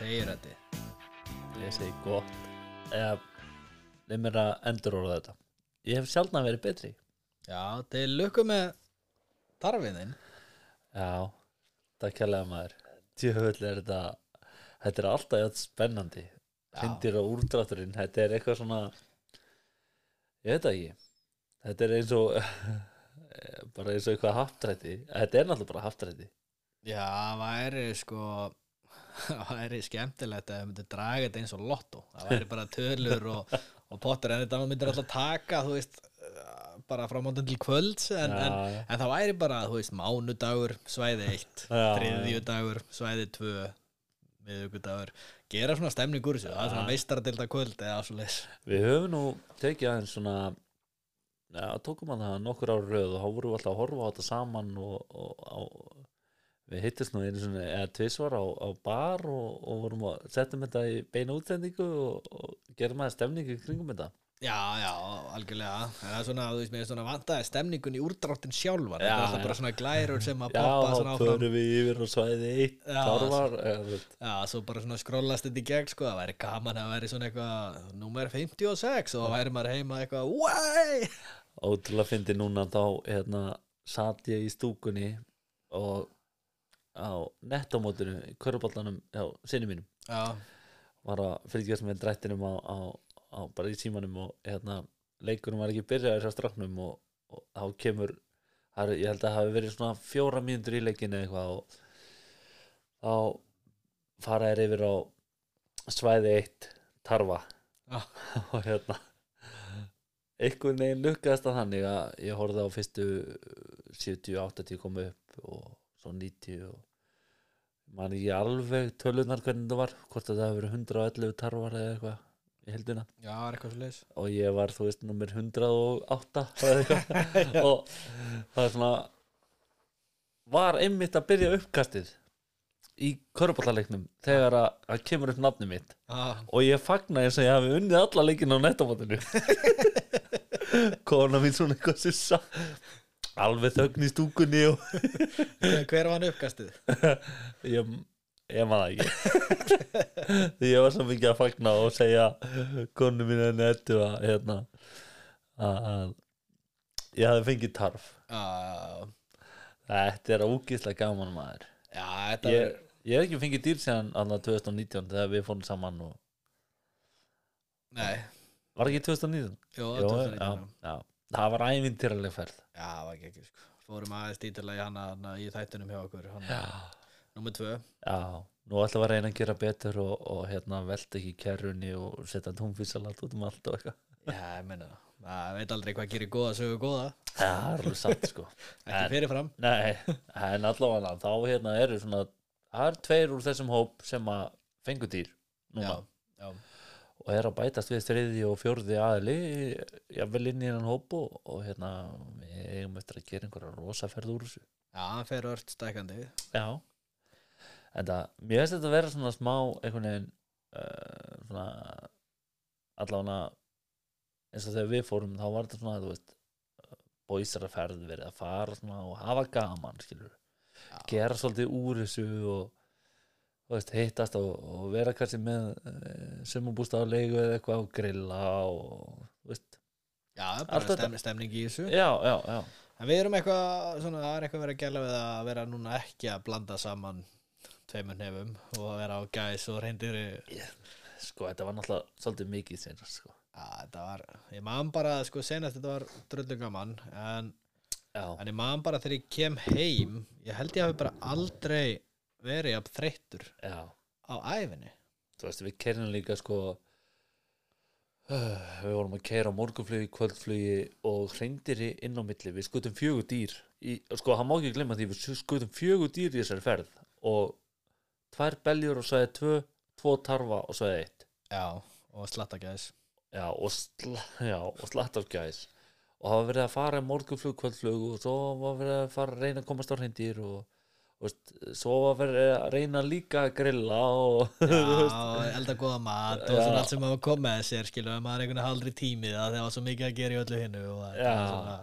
Segir þetta? Ég segi gott. Eða, leið mér að endur orða þetta. Ég hef sjálfna verið betri. Já, til lukku með tarfiðin Já, það kærlega maður. Tjöfull er þetta Þetta er alltaf jætt spennandi. Hrindir á úrdrátturinn Þetta er eitthvað svona Ég veit ekki. Þetta er eins og bara eins og eitthvað haftrætti Þetta er náttúrulega bara haftrætti Já, það væri sko það væri skemmtilegt að það myndi draga þetta eins og lotto. Það væri bara tölur og, og potter en þetta myndir alltaf taka veist uh, bara frá móndin til kvölds en, en, en það væri bara, veist, mánudagur svæði 1, Já, þriðjudagur svæði 2 miðugudagur, gera svona stemning úr þessu það er svona meistaradelda kvöld Við höfum nú tekið aðeins svona Já, tókum að það nokkur ára röð og þá vorum við alltaf að horfa á þetta saman og, og á, við hittist nú einu svona eða tvisvar á, á bar og, og vorum að setja þetta í beina útsendingu og, og gerum aðeins stemningu kringum þetta Já, já, algjörlega það er svona, þú veist, mér er svona vantaði stemningun í úrdráttin sjálfar, Já, það er alltaf já. bara svona glærur sem að Já, poppa svona þá áfram förum við yfir á svæði eitt Já, veist. Já, svo bara svona skrollast þetta í gegn sko, það væri gaman að væri svona eitthvað númer 56 og þá væri maður heima eitthvað Way! Ótrúlega fyndi núna þá hérna satt ég í stúkunni og á nettamótinu í köruballanum já, sinni mínum. Já, var að fylgjast með drættinum á, á, á bara í símanum og hérna leikunum var ekki byrjaði þess að strafnum og, og þá kemur það ég held að það hafi verið svona fjóra mínútur í leikinu eitthvað og þá fara þér yfir á svæði eitt tarfa. Og hérna einhvern veginn lukkaðist að þannig að ég horfði á fyrstu 70-80 komu upp og svo 90 og man ekki alveg tölunar hvernig það var hvort að það hefur verið 111 tarfar eða eitthvað í heldina já, er eitthvað svo leis og ég var þú veist nummer 108 eða eitthvað. Og það er svona var einmitt að byrja uppkastið í körballaleiknum þegar að, að kemur upp nafni mitt. Já, og ég fagna eins og ég hafi unnið alla leikina á nettamótinu kona mín svona eitthvað sissa alveg þögn í stúkunni og hver var hann uppkastið? ég, ég maður ekki því ég var svo mikið að fagna og segja konu mín að nettu að hérna að, ég hafi fengið tarf Já, þetta er ógíslega gaman maður já, ég, er ég hef ekki fengið dýr síðan annað 2019 þegar við fórum saman og Nei, var ekki 2019? jú, Jó, 2019, já, já. Það var ævintýraleg ferð. Já, það var ekki ekki sko. Fórum aðeins dítilega í hana, í þættunum hjá okkur Númer tvö. Já, nú við að reyna að gera betur og, og hérna velta ekki kerrunni og setja tónfísalat út um allt og eitthvað. Já, ég meina það Það veit aldrei hvað gerir góða sögu góða. Það er alveg satt sko. Ekki fyrirfram. Nei, en allavega þá hérna eru svona það er tveir úr þessum hóp sem að fengu dýr núna. Já, já og er að bætast við þriði og fjórði aðli jafnvel inn í hennan hóp og, og hérna við eigum eftir að gera einhverja rosaferð úr þessu. Já, hann fer ört stækandi Já. En það, mér finnst þetta að vera svona smá einhvern veginn uh, svona allavega eins og þegar við fórum þá var þetta svona, þú veist bóisara ferð verið að fara svona og hafa gaman, skilur gera svolítið úr þessu og veist, hittast og, og vera kannski með uh, sumabústa á leigu eða eitthvað og grilla og veist, Já, bara stem, stemning í þessu. Já, já, já. En við erum eitthvað, svona, það er eitthvað verið að gæla við að vera núna ekki að blanda saman tveimur nefum og að vera á gæs og reyndir Já, sko, þetta var náttúrulega svolítið mikið senast, sko. Þetta var, ég man bara, sko, senast þetta var drullu gaman en, já, en ég man bara þegar ég kem heim ég held ég hafi bara aldrei verið að þreyttur já. á æfinni þú veist, við kerjum líka sko uh, við vorum að keira morgunflugi, kvöldflugi og hreindiri inn á milli. Við skutum fjögur dýr í, sko, hann má ekki glemma því við skutum fjögur dýr í þessari ferð og tvær beljur og svæði tvö, tvo tarfa og svæði eitt. Já, og slatta gæs já, og, sl og slattargæs og það var verið að fara morgunflug, kvöldflug og svo var verið að fara að reyna að komast á hreindýr og, og veist, var verið að reyna líka að grilla og Já, elda góða mat og Já. svona allt sem maður kom með sér skilur, að maður einhvern veginn haldri tímið að það var svo mikið að gera í öllu hinnu Já,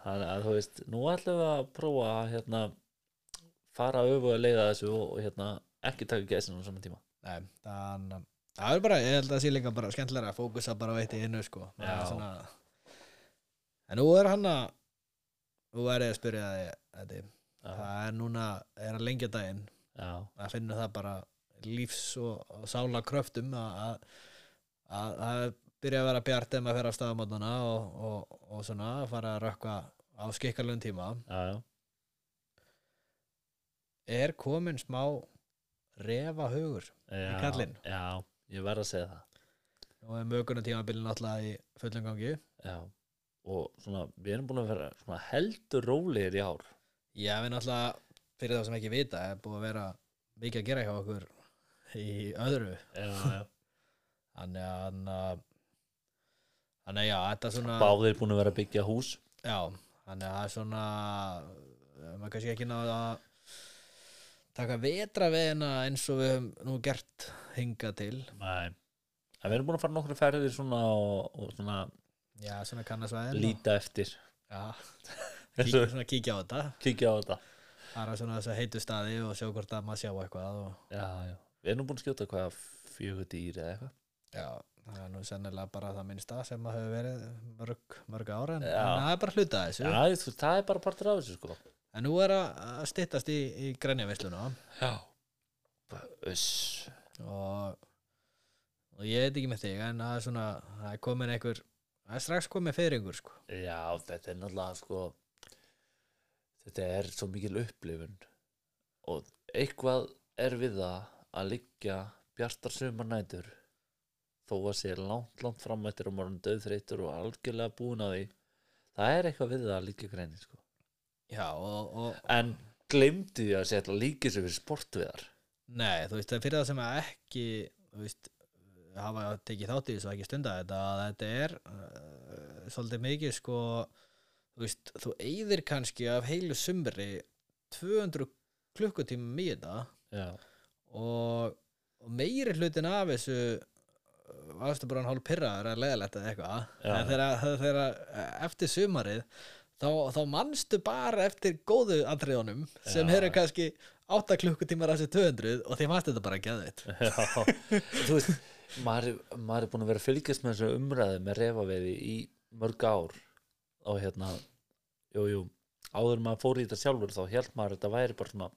þannig að þú veist, nú ætlum við að prófa að hérna, fara öfu að leiða þessu og, hérna, ekki taka gæsinu á saman tíma. nei, þannig að það er bara, ég held að það sé líka bara skemmtilega að fókusa bara á eitt í innu sko. Það er svona, en nú er hann að nú er ég að spyrja já, það er núna, er að lengja daginn. Að finna það bara lífs og, sála kröftum að að- að að byrja að vera bjart ef maður fer á staðamótana og, og, og svona að fara að rökkva á skikkarlegum tíma. Já, já. er komin smá refa hugur já, kallinn. já, ég verð að segja það. Og er möguna tímabilin náttúrulega í fullum gangi. Já, og svona við erum búin að vera heldur rólegir í ár Já, við náttúrulega, fyrir þá sem ekki vita er búið að vera mikið að gera hjá okkur í öðru. Já, já. þannig að þannig að já, þetta er svona báðir búin að vera að byggja hús. Já, þannig að það er svona maður kannski ekki náða að taka vetra veðina eins og við höfum nú gert hingað til. Nei. við erum búin að fara nokkru ferðir svona og, og svona svona líta eftir. Já, kíkja, kíkja á þetta. Kíkja á þetta. Fara svona þess að heitu staði og sjá hvort að maður sjá eitthvað og já, já. við erum búin að skjóta hvað fjögur dýr eða eitthvað. Já, það er nú sennilega bara það minnsta sem að hefur verið mörg, mörg ára en, en það er bara hluta af þessu. Já, það er bara partur af þessu sko. En nú er að, styttast í, í grænjavisluna já. Og, og ég veit ekki með þig en það er svona, það er komin einhver það er strax komin fyrir yngur sko. Já, þetta er náttúrulega sko þetta er svo mikil upplifun og eitthvað er við það að liggja bjartar sumar nætur þó að sé langt, langt framættir og morgun döðþreytur og algjörlega búin á því það er eitthvað við það að liggja greinin sko. Já, og, og en glemdi því að setja líkið sér fyrir sportviðar nei, þú veist, það er fyrir það sem að ekki þú veist, hafa tekið þátt í þessu ekki stunda þetta að þetta er uh, svolítið mikið sko þú veist, þú eyðir kannski af heilu sumri 200 klukkutíma í þetta já, og, og meiri hlutin af þessu varstu bara hann hálf pyrraður að leðalegt eða eitthvað. En þegar, þegar eftir sumarið þá, þá manstu bara eftir góðu atriðunum sem eru kannski 8 klukkutímar af þessi 200 og því fannst þetta bara geðveitt já. þú veist maður, maður er búin að vera að fylgjast með þessu umræðu með reyfaveiði í mörg ár og hérna jú, jú, áður maður fór í þetta sjálfur þá held maður að þetta væri bara svona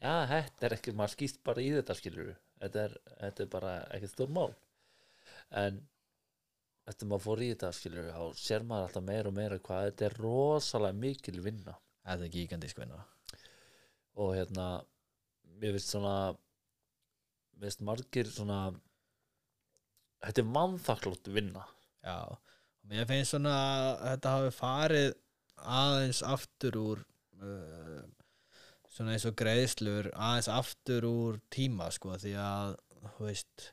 já, þetta er ekki, maður skýst bara í þetta skilur þetta er, þetta er bara ekki stór mál. En eftir maður fór í þetta skilur þá sér maður alltaf meira og meira hvað þetta er rosalega mikil vinna. Þetta er gíkandi skvinna og hérna mér finnst svona finnst margir svona þetta er mannþakklótt vinna. Já, mér finnst svona að þetta hafi farið aðeins aftur úr uh, svona eins og greiðslur aðeins aftur úr tíma sko því að, þú veist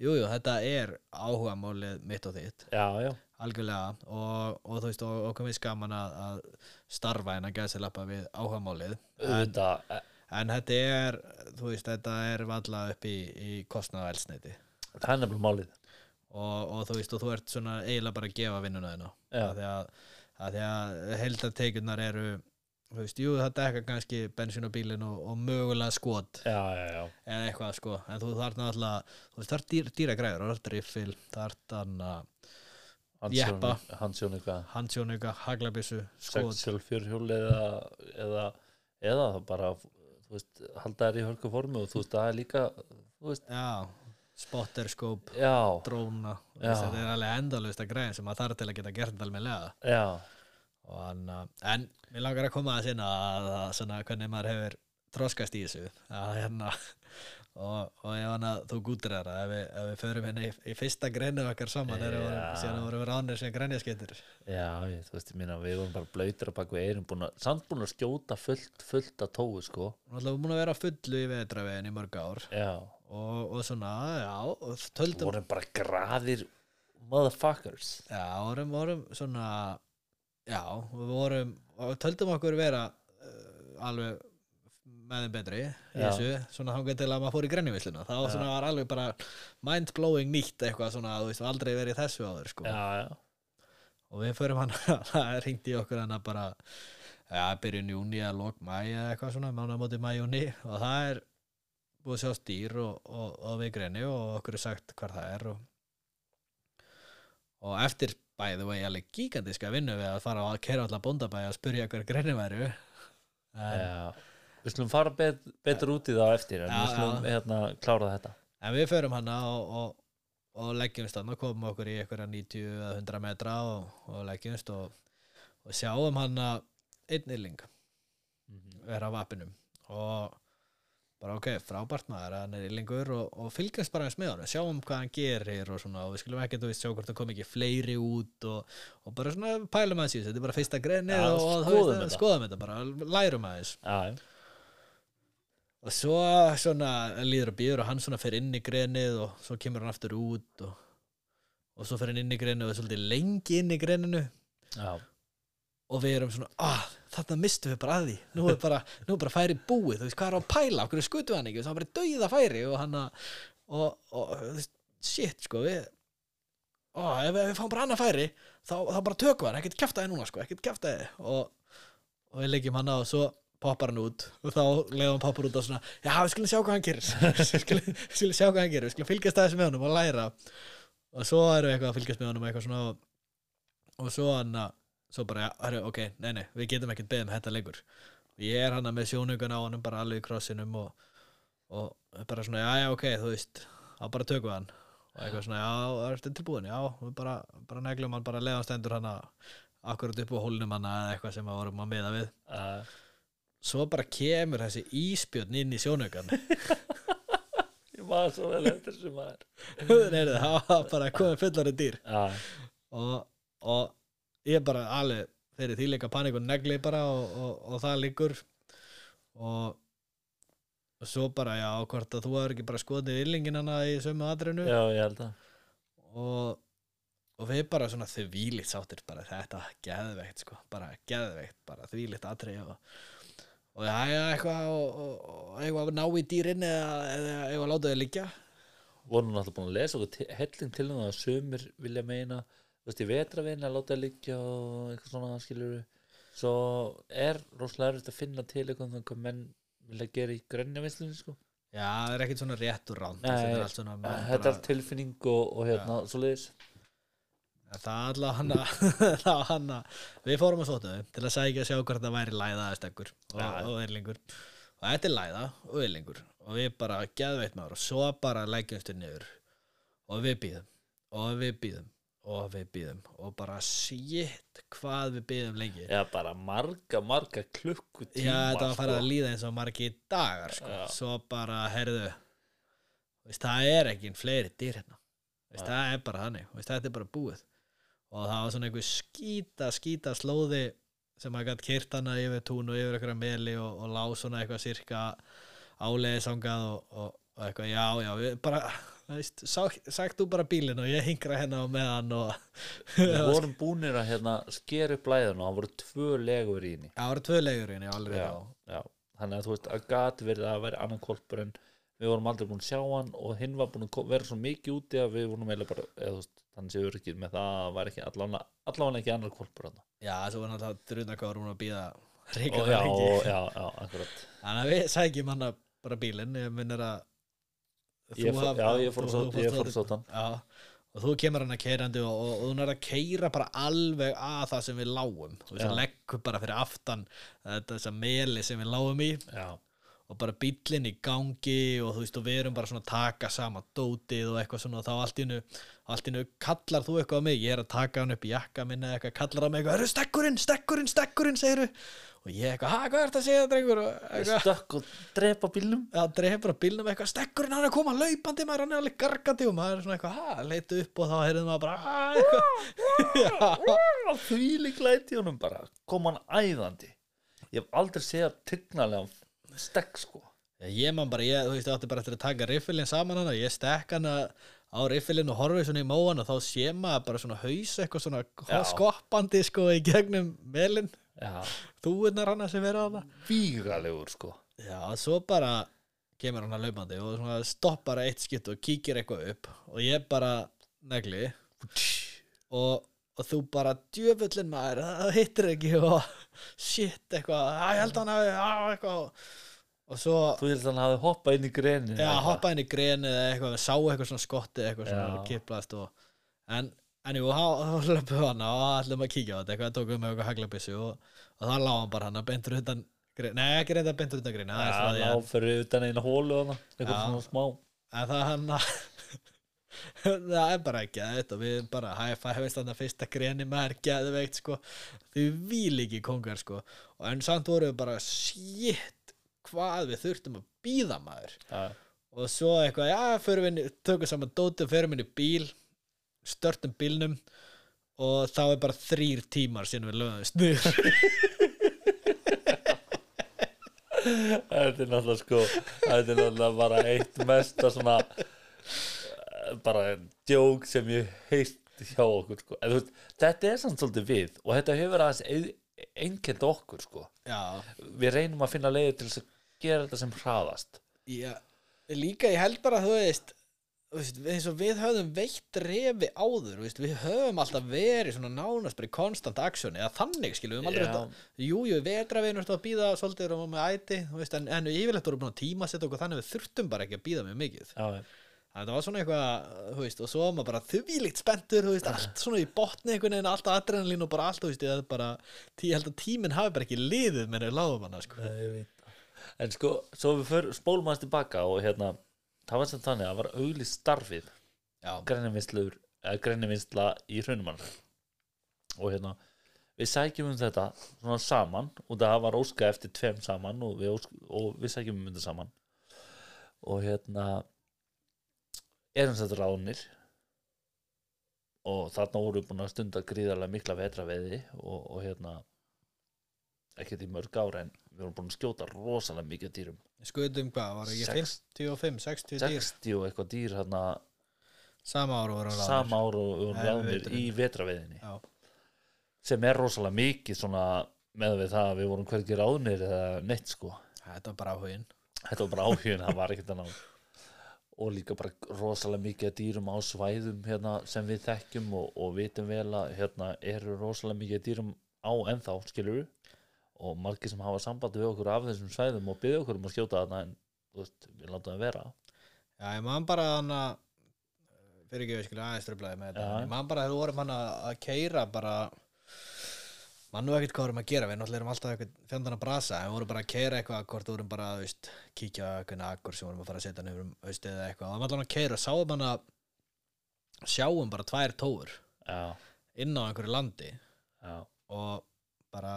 jújú, jú, þetta er áhugamálið mitt og þitt, já, já, algjörlega. Og, og þú veist, og, og komið skaman að, að starfa en að gæsa lappa við áhugamálið. En, auðvitað e, en þetta er, þú veist, þetta er valla upp í, í kostnað og elsneiti það er nefnilega málið og, og þú veist og þú ert svona eiginlega bara að gefa vinnuna af því að, að því að heldarteikunar eru þú veist, jú það dekka kannski bensin og bílinn og, og mögulega skot. Já, já, já, eða eitthvað sko, en þú þarf náttúrulega þú veist, það er dýr, dýra græður, það er riffil það er þannig Jeppa. hansjón eitthvað handsjónuga, haglabissu, skot. Sexual fjörhjól eða, eða eða bara þú veist, halda þær í hörku formi og þú veist, það er líka þú veist, já, spotter, skóp já, dróna, þú þetta er alveg endalust að græðin sem maður þarf til að geta gert almennilega. Já. Og hann, en mér langar að koma að sinna að, að svona hvernig maður hefur þroskast í þessu. Að hérna og, og hann að þú gútir það ef, ef við förum hérna í, í fyrsta greinu okkar saman vorum, Já. síðan vorum við ránir sem grænjaskettir Já, ég, þú veist, ég minna, við vorum bara blöytir á bak við erum búin að, samt búin að skjóta fullt, fullt að tói, sko. og náttúrulega búin að vera fullu í vetravegin í mörg ár. Já, og, og svona, já, og töldum vorum bara graðir motherfuckers. já, vorum, vorum svona já, við vorum og töldum okkur vera uh, alveg með þeim betri þessu, svona hangað til að maður fór í grænjuvisluna þá Já. svona var alveg bara mind-blowing nýtt eitthvað svona, þú veist, aldrei verið þessu áður sko. Já, já, og við förum hann, það ringdi okkur hann að bara, já, byrjun júni eða lók mæ eða eitthvað svona, mánu á móti mæ júni og það er búið að sjá stýr og, og, og við greni og okkur er sagt hvar það er og, og eftir bæði var ég alveg gigantíska vinnu við að fara að kera allar bóndabæði að spurja hver greni væru Já. Við skulum fara bet, betur út í það eftir en Já, við skulum já. hérna klára þetta en við förum hana og, og, og leggjumst hann og komum okkur í einhverja 90 eða 100 metra og, og leggjumst og, og sjáum hana einn ylling Mhm. vera á vapinum og bara ok, frábært maður hann er yllingur og, og fylgjast bara eins með hann sjáum hvað hann gerir og svona og við skulum ekki, þú veist, sjá hvort það kom ekki fleiri út og, og bara svona pælum aðeins í þessu þetta er bara fyrsta greinið Já, og, og skoðum þetta. skoðum þetta bara, lærum aðeins já. og svo svona líður og býður og hann svona fer inn í grenið og svo kemur hann aftur út og, og svo fer hann inn í grenið og er svolítið lengi inn í greninu já. Og við erum svona, ah, þarna mistum við bara að því. Nú er bara, nú er bara færi búið þú veist, hvað er á pæla, okkur skutu hann ekki? Það er bara dauða færi og hann að og, og þú veist, shit, sko við ó, við, ef við fáum bara annað færi þá, þá bara tökum við hann, ekkert kjaftaði núna sko, ekkert kjaftaði. Og, og við leggjum hann á og svo poppar hann út og þá leiðum hann poppar út og svona já, við skulum sjá hvað hann gerir. Við skulum, skulum sjá hvað hann gerir, við skulum fylgjast aðeins með honum og læra. Og svo erum við eitthvað að fylgjast með honum og eitthvað svona og svo hann að svo bara, herru, ok, nei, nei, við getum ekkert beðið með þetta lengur. Ég er hann með sjónugun á honum bara alveg í krossinum og, og bara svona, já, já, ok, þú veist þá bara tökum við hann. Og eitthvað svona, já, það er tilbúin, já við bara, bara neglum hann, bara leiðan stendur hann akkurat upp á hólnum hann eða eitthvað sem við vorum að miða við. Uh, svo bara kemur þessi íspjörn inn í sjónugan ég var svo vel eftir þessu maður. Það var bara komið fullari dýr. Já, og, og ég bara alveg þeirri þýleika panik og negli bara og, og, og það liggur. Og, og svo bara já, hvort að þú hefur ekki bara skoðið yllingin hana í sömu aðrinu já, ég held að og, og við bara svona þvílít sáttir bara þetta geðveikt sko, bara geðveikt bara þvílít aðrið og, og já, já, eitthvað og, og, og eitthvað að ná í dýrin eða, eitthvað að láta þau liggja. Vorum náttúrulega búin að lesa til- helling til það að sömur vilja meina þú veist, í vetravinn að láta það liggja og eitthvað svona skilur svo er rosalega erfitt að finna til eitthvað um hvað menn vilja gera í grænja vinslunni sko. já, það er ekkert svona rétt úr ránd þetta er allt tilfinning og, og hérna svoleiðis. Það er alltaf hann að, það var hann að, við fórum sóta þau til að sækja að sjá hvort það væri læða eða stekkur og, og yrlingur. Og þetta er læða og yrlingur og við bara geðveitt maður og svo bara leggjumstu niður. Og við býðum og við býðum og við býðum og bara shit hvað við býðum lengi. Já, bara marga, marga klukkutíma Já, þetta var að fara sko. að líða eins og margi dagar sko. Svo bara, herðu veist, það er ekki fleiri dýr hérna. Veist, það er bara þannig, veist, þetta er bara búið. Og það var svona einhver skýta skýta slóði sem að gætt kyrt hana yfir tún og yfir eitthvað meli og, og lá svona eitthvað sirka áleiði sangað og, og, og eitthvað, já, já, við bara veist, sagt þú bara bílinn og ég hingra hérna á meðan og Við vorum búnir að hérna skera upp læðun og það voru tvö legur í henni. Það voru tvö leigur hérna, alveg já, já. þannig að þú veist að gat verið að vera annan kolpur en við vorum aldrei búin að sjá hann og hinn var búin að vera svo mikið úti að við vorum eiginlega bara, eða veist, þannig séu ekki með það að var ekki allavega, allavega ekki annar kolpur hann Já, svo var náttúrulega druna hvað vorum að býða akkurat. Þannig að við sækjum hann bara bílinn Ég fór, haf- já, ég fór þú- að þú sóta hann og þú kemur hann að keirandi og, og, og þú nær að keira bara alveg að það sem við lágum. Þú Já. að leggur bara fyrir aftan þetta þessa meli sem við lágum í. Já, og bara bíllinn í gangi og þú veist og við erum bara svona að taka sama dótið og eitthvað svona og þá allt í hennu allt í hennu kallar þú eitthvað á mig ég er að taka hann upp í jakka minna eitthvað kallar á mig eitthvað, "Heyrðu, stekkurinn, stekkurinn, stekkurinn segirðu. Og ég eitthvað, ha, hvað er þetta að segja drengur? Og ég eitthvað, stökk og drepa bílnum. Já, á bílnum eitthvað, stekkurinn hann er að koma laupandi maður, hann er alveg gargandi. Og maður er svona eitthvað, ha, leitu upp og þá heyrðum maður bara, já, því lík læti honum bara kom hann æðandi. Ég hef aldrei séð tignarlega stekk sko. Ég man bara, ég, þú veist, átti bara eftir að taka riffilinn saman hana, ég stekk hana á riffilinn og horfið svona í móan og þá sé maður bara svona haus eitthvað svona Já. skoppandi sko í gegnum melin, já, þúinnar hana sem vera á það. vígalegur sko. Já, svo bara kemur hann að laupandi og svona stoppar eitt skipt og kíkir eitthvað upp og ég bara negli. Og, og þú bara djöfullin maður, það hittir ekki. Og shit eitthvað, að ég held hann að að, eitthvað svo Þú held að hann hafi hoppað inn í greni já, hoppaði inn í greni eða eitthvað, sá eitthvað svona skotti eitthvað svona kiplast og, en, en jú, þá löpum hana og ætlum að kíkja á þetta eitthvað, tókum við með eitthvað haglabissu og, og það lá hann bara hann bentur undan greni, nei ekki reynda bentur undan greni, aðeins frá Já, en, fyrir utan eina hólu hana Eitthvað svona smá. En það hann það er bara ekki þetta og við bara hæfa hefist þannig að fyrsta greni maður geðveikt sko. Því við ekki kongar sko. En samt voru við bara shit hvað við þurftum að býða maður Já, og svo eitthvað, já, förum við tökum saman dótið, förum inn í bíl störtum bílnum og þá er bara þrýr tímar síðan við lögðumst niður Þetta er náttúrulega sko Þetta er náttúrulega bara eitt mesta svona eh, bara djók sem ég heist hjá okkur sko. en, veist, þetta er samt svolítið við og þetta hefur aðeins einkend okkur sko. já, við reynum að finna leiði til þess að gera þetta sem hraðast. Já, líka ég held bara veist, þú veist eins og við höfum veitt refi áður veist, við höfum alltaf verið svona nánast bara í konstant aksjoni, eða þannig skilum við höfum aldrei þetta, jú, jú, vetravinur að býða svolítið og með æti, veist, en, en yfirleitt voru búin að tímasetja okkur þannig við þurftum bara ekki að býða mjög mikið. Já, Það var svona eitthvað, þú veist, og svo var maður bara þvílíkt spenntur, þú veist, allt svona í botni einhvern veginn, allt adrenalín og bara allt, þú veist, ég held að tíminn hafi bara ekki liðið með en sko, svo við för, spólum aðeins tilbaka og hérna, það var sem þannig að það var auglist starfið. Grennivinsla í hrunumann og hérna við sækjum um þetta svona saman og það var óska eftir tveim saman og við, ósk, og við sækjum um þetta saman. Og hérna erum þetta ránir og þarna voru við búin að stunda gríðarlega mikla vetraveði og, og hérna ekkert í mörg ára en við vorum búin að skjóta rosalega mikið dýrum. Skutum hvað, var ekki Sex- 55, 60 dýr, 60 og eitthvað dýr hérna sama ára voru sama ára við við ráðnir í vetraveðinni Já, sem er rosalega mikið svona með við það að við vorum hvergi ráðnir eða neitt sko. Þetta var bara áhugin. þetta var bara áhugin, það var ekkert annað. Og líka bara rosalega mikið dýrum á svæðum hérna, sem við þekkjum og, og vitum vel að hérna eru rosalega mikið dýrum á ennþá skilur og margir sem hafa sambandi við okkur af þessum svæðum og byggja okkur um að skjóta þarna en veist, við það vera. Já, ég man bara hann að, fyrir ekki við skilja aðeins tröflaði með þetta, ég man bara þegar við vorum hann að að keira bara, mann nú ekkert hvað vorum að gera, við náttúrulega erum alltaf eitthvað fjandan að brasa, við vorum bara að keira eitthvað, hvort vorum bara, veist, kíkja eitthvað akkur sem vorum að fara að setja nefnum, eða eitthvað, og allan að keira sáum hann að sjáum bara tvær tófur já, inn á einhverju landi já, og bara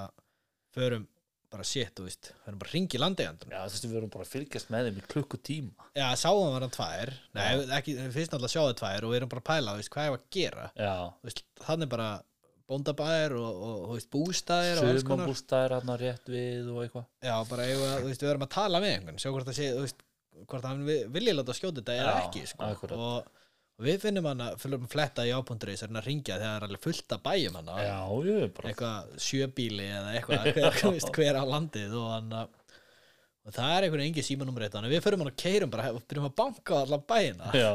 förum bara shit, þú veist, förum bara ringi landeigandun já þú veist við vorum bara að fylgjast með þeim í klukkutíma. Já, sáum við hann tvær. Nei, ekki, fyrst náttúrulega sjáum við tvær og við erum bara að pæla, þú veist, hvað er að gera? Já, Þú veist, þannig bara bóndabæðir og, og, þú veist, bústæðir og alls konar. sumabústæðir hann rétt við og eitthvað. Já, bara, við, þú veist, við erum að tala með einhvern sjá hvort það sé, þú veist, hvort hann vi- vilji láta skjóta þetta eða ekki, sko. og, og við finnum að fyrir að fletta í ápundurins er hann að ringja þegar það er alveg fullt að bæjum hann já, ég bara eitthvað sjöbíli eða eitthvað hver, hver á landið og hann að og það er einhvern veginn símanúmer eitt að við förum hann að keirum bara og byrjum að banka á allan bæina já,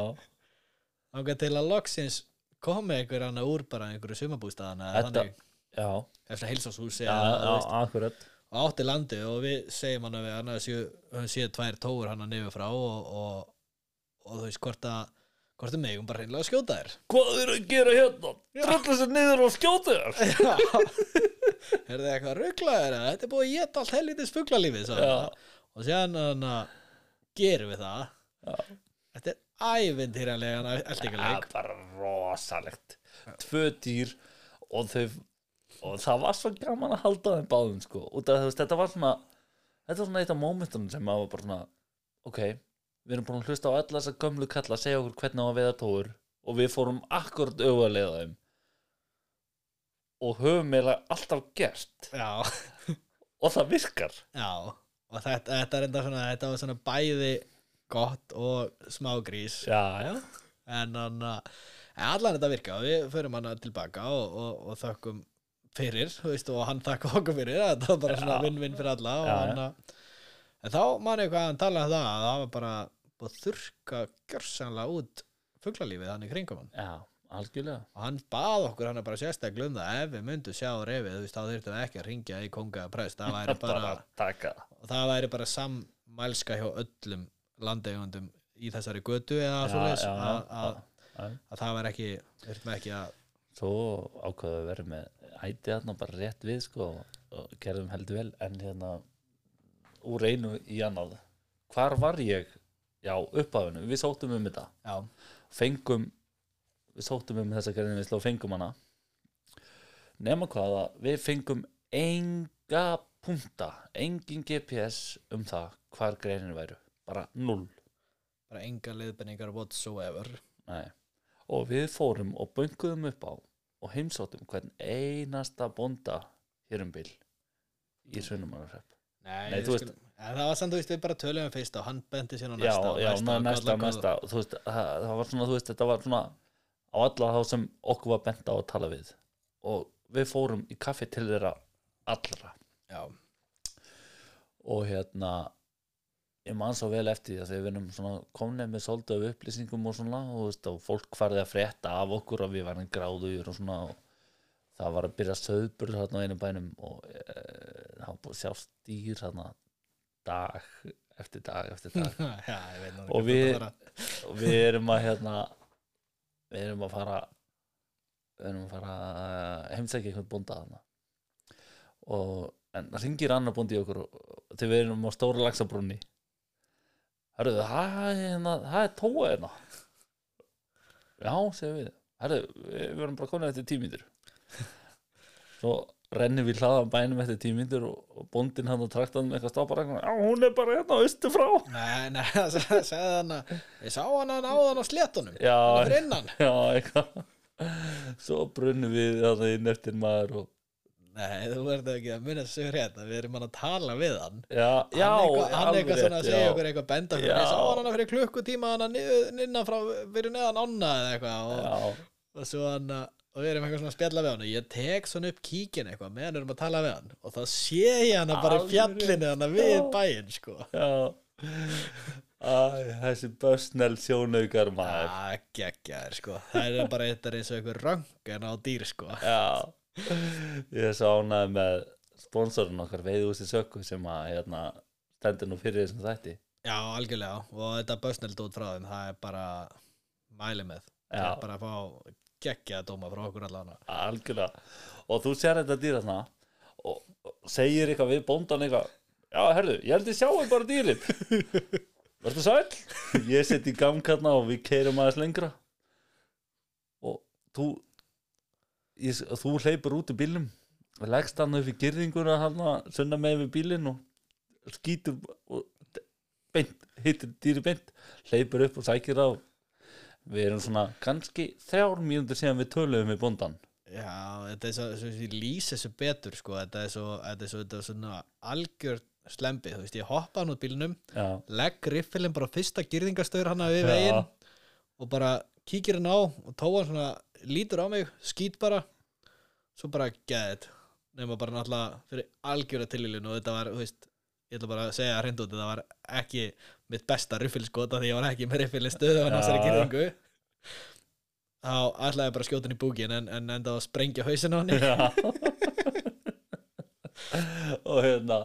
þangað til að loksins komi einhver hann úr bara einhverju sumabústaðana þannig, eftir akkurat. Og átti landi og við segjum hann að við hann að séu, tvær tóur hann að nefur frá og, og, og þú veist hvort að hvort við megum bara reynilega að skjóta þér? Hvað er að gera hérna? Drölla sér niður og skjóta þér? Er það eitthvað rugglaður eða þetta er búið að geta allt helvitis Já. hann. og séðan gerum við það. Já. þetta er ævintýrjanlega það eldingarleik er bara rosalegt. Tvö dýr og þau og það var svo gaman að halda þeim báðum sko, þú veist, þetta var svona þetta var svona eitt af momentunum sem maður var bara svona ok, við erum búin að hlusta á alla þessa gömlu kalla að segja okkur hvernig á að veiða tóur og við fórum akkurat auðvarlega þeim. Og höfum meira alltaf gert. Já, og það virkar. Já og þetta, þetta er enda svona þetta var svona bæði gott og smágrís já, já, en að en allan þetta virka og við förum hann tilbaka og, og, og þökkum fyrir veist, og hann þakka okkur fyrir. Þetta var bara svona Já. vinn-vinn fyrir alla Já, hann að en þá man ég hvað hann talaði um það að það var bara að þurrka gjörsanlega út fuglalífið hann í kringum hann. Já, algjörlega. Og hann bað okkur hann bara sérstaklega um það ef við myndum sjá refið þú veist þá þurftum við ekki að ringja í konga prest það væri bara, það og væri bara sam mælska hjá öllum landeigundum í þessari götu eða já, að, að, að það var ekki þurftum ekki að svo ákveðu að vera með æti þarna bara rétt við sko og, og gerðum heldur vel en hérna úr einu í annað. Hvar var ég já uppafinu, við sóttum um þetta. Já, fengum við sóttum um þessa gerðin við og fengum hana. Nema hvað að við fengum enga punta, engin GPS um það hvar greinin væru. Bara null. Bara enga liðbenningar whatsoever. Nei. og við fórum og bönguðum upp á og heimsóttum hvern einasta bonda hér um bil í Sunnumannarhrepp Nei, Nei, þú veist- En það var samt, veist, við bara tölum um fyrst og hann benti sér á já, næsta og já, næsta, næsta, veist, það, það var svona, þú veist, þetta var svona á alla þá sem okkur var bent á að tala við. Og við fórum í kaffi til þeirra allra. Já, og hérna ég man svo vel eftir því að við erum svona komnið með svolítið af upplýsingum og svona og, veist, og fólk farið að frétta af okkur og við varum gráður og svona og það var að byrja söðbur þarna á einu bænum og e, það var búið að sjá stýr þarna dag eftir dag eftir dag. Já, Og við- og við erum að hérna við erum að fara við erum að fara heimsækja einhvern bónda og en það ringir annar bóndi í okkur þegar við erum á stóra lagsabrunni það er hérna, það er tóa hérna. Já, segir við. Hörðu, við, við erum bara komin eftir tímyndir Svo rennum við hlaðan bænum eftir tímyndir og, og bóndin hann og traktan með eitthvað stápar Já, hún er bara hérna austu frá Nei, nei, það sagði hann að ég sá hann að náðan á sléttunum. Já, fyrir Já, eitthvað. Svo brunnum við það inn eftir maður og Nei, þú verður ekki að munna þessu hérna. Við erum hann að tala við hann. Já, já, hann hann alveg eitthvað svona að segja okkur eitthvað benda Já. ég sá hann hana fyrir klukkutíma hann að innan frá, fyrir neðan ána eða eitthvað og, og svo hann að og við erum eitthvað svona að spjalla við hann og ég tek svona upp kíkin eitthvað meðan við erum að tala við hann og þá sé ég hann bara í fjallinu hann við bæinn sko. Já. Æ, þessi börsnell sjónaugar maður. Að geggjaður sko. Það er bara eitthvað eins og eitthvað röng en á dýr sko. Já. Ég er ánægð með sponsorinn okkar veiðúsi sökku sem að hérna, stendur nú fyrir þessum þætti. Já algjörlega. Og þetta bösneld út frá þeim það er bara mæli með. Já. er bara að fá geggjaða dóma frá okkur allan algjörlega. Og þú sér þetta dýr þarna og, segir eitthvað við bóndan eitthvað já, herðu, ég held ég sjáum bara dýrið verður sæl ég seti í gang hérna og við keirum aðeins lengra. Og þú ég, þú hleypur út í bílnum og leggst hann upp í gyrðinguna hann sunna með við bílinn og skýtur og beint, hittir dýri beint hleypur upp og sækir á við erum svona kannski þrjár mínútur síðan við töluðum við bóndan Já, þetta er svo, svo ég lýsi þessu betur sko, þetta er svo, þetta er svo, þetta er svona algjör slembi, þú veist, ég hoppa hann út bílnum, já, legg riffilin bara á fyrsta gyrðingastöður hann við Já. veginn og bara kíkir hann á og tóa hann svona, lítur á mig, skýt bara svo bara geðið. Nema bara náttúrulega fyrir algjöra tilílun og þetta var, þú veist ég ætla bara að segja hreint út, þetta var ekki mitt besta riffilskota því ég var ekki með hann á þessari Já. gyrðingu þá ætlaði ég bara að skjóta hann í búkin en, en enda að sprengja hausin á hann. Já. og hérna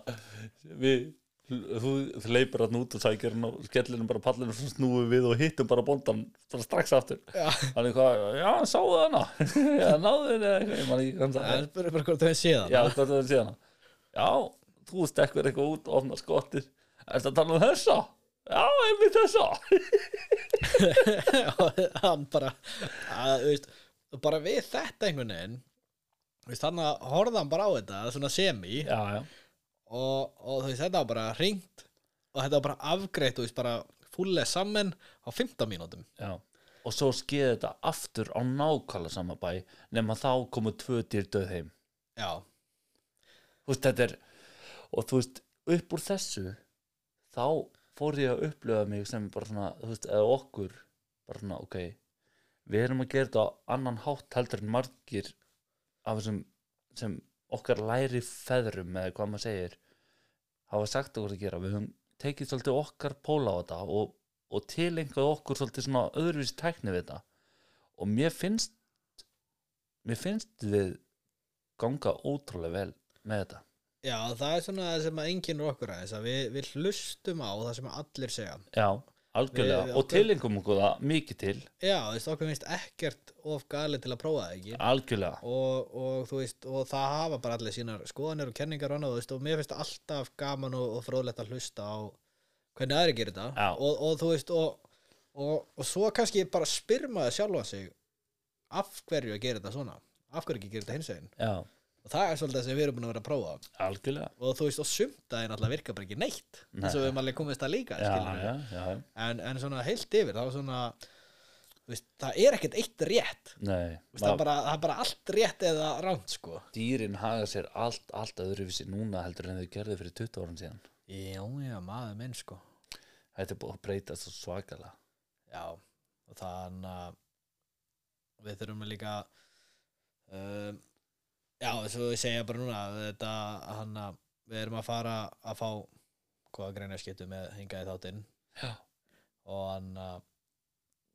við þú, leipur hann út og sækir hann og skellir hann bara pallinu og svo snúum við og hittum bara bóndan bara strax aftur. Hann er hvað, já, sáðu hana. Já, náðu henni eða eitthvað, það spurði bara hvort þau séð hann hana. Já, þú stekkur eitthvað út og opnar skottið. Er þetta að tala um þessa? Já, einmitt þessa og hann bara að, veist, og bara við þetta einhvern veginn veist, þannig að horfða hann bara á þetta svona semi. Já, já, og, og veist, þetta var bara hringt og þetta var bara afgreitt veist, bara fúllega saman á 15 mínútum. Já. Og svo skeði þetta aftur á nákvæmlega sama bæ nema þá komu tvö dýr döð heim. Já, þú veist, þetta er og þú veist, upp úr þessu þá fór ég að upplifa mig sem bara svona, þú veist, eða okkur bara svona, ok við erum að gera þetta á annan hátt heldur en margir af þessum sem okkar læri feðrum eða hvað maður segir hafa sagt okkur að gera, við höfum tekið svolítið okkar póla á þetta og, og tilengað okkur svolítið svona öðruvísi tækni við þetta. Og mér finnst mér finnst við ganga ótrúlega vel með þetta Já, það er svona það sem að enginn okkur aðeins að við, við hlustum á það sem allir segja. Já, algjörlega. Við- og tilengum okkur það mikið til. Já, þú veist, okkur finnst ekkert of gali til að prófa það ekki. Algjörlega, og, og þú veist, og það hafa bara allir sínar skoðanir og kenningar og annað, þú veist, og mér finnst alltaf gaman og, og fróðlegt að hlusta á hvernig aðri gerir þetta. Og, og þú veist, og, svo kannski bara spyr maður sjálfa sig af hverju að gera þetta svona? Af hverju ekki gera þetta hins veginn og það er svolítið það sem við erum búin að vera að prófa. Algjörlega. Og þú veist, og sumt að náttúrulega virka bara ekki neitt. Eins og við erum alveg komist að líka já, skilurðu. já, já, En, en svona heilt yfir, þá svona þú veist, það er ekkert eitt rétt. Nei Þú veist, það, er bara, það er bara allt rétt eða ránt sko. Dýrin haga sér allt, allt öðruvísi núna heldur en þau gerðu fyrir 20 árum síðan. Já, já, maður minn sko. Þetta er búið að breyta svo svakalega. Já, og þannig að við þurfum líka um, Já, svo ég segja bara núna þetta, hann að við erum að fara að fá hvaða greina skiptu með hingaði þáttinn. Já, og hann að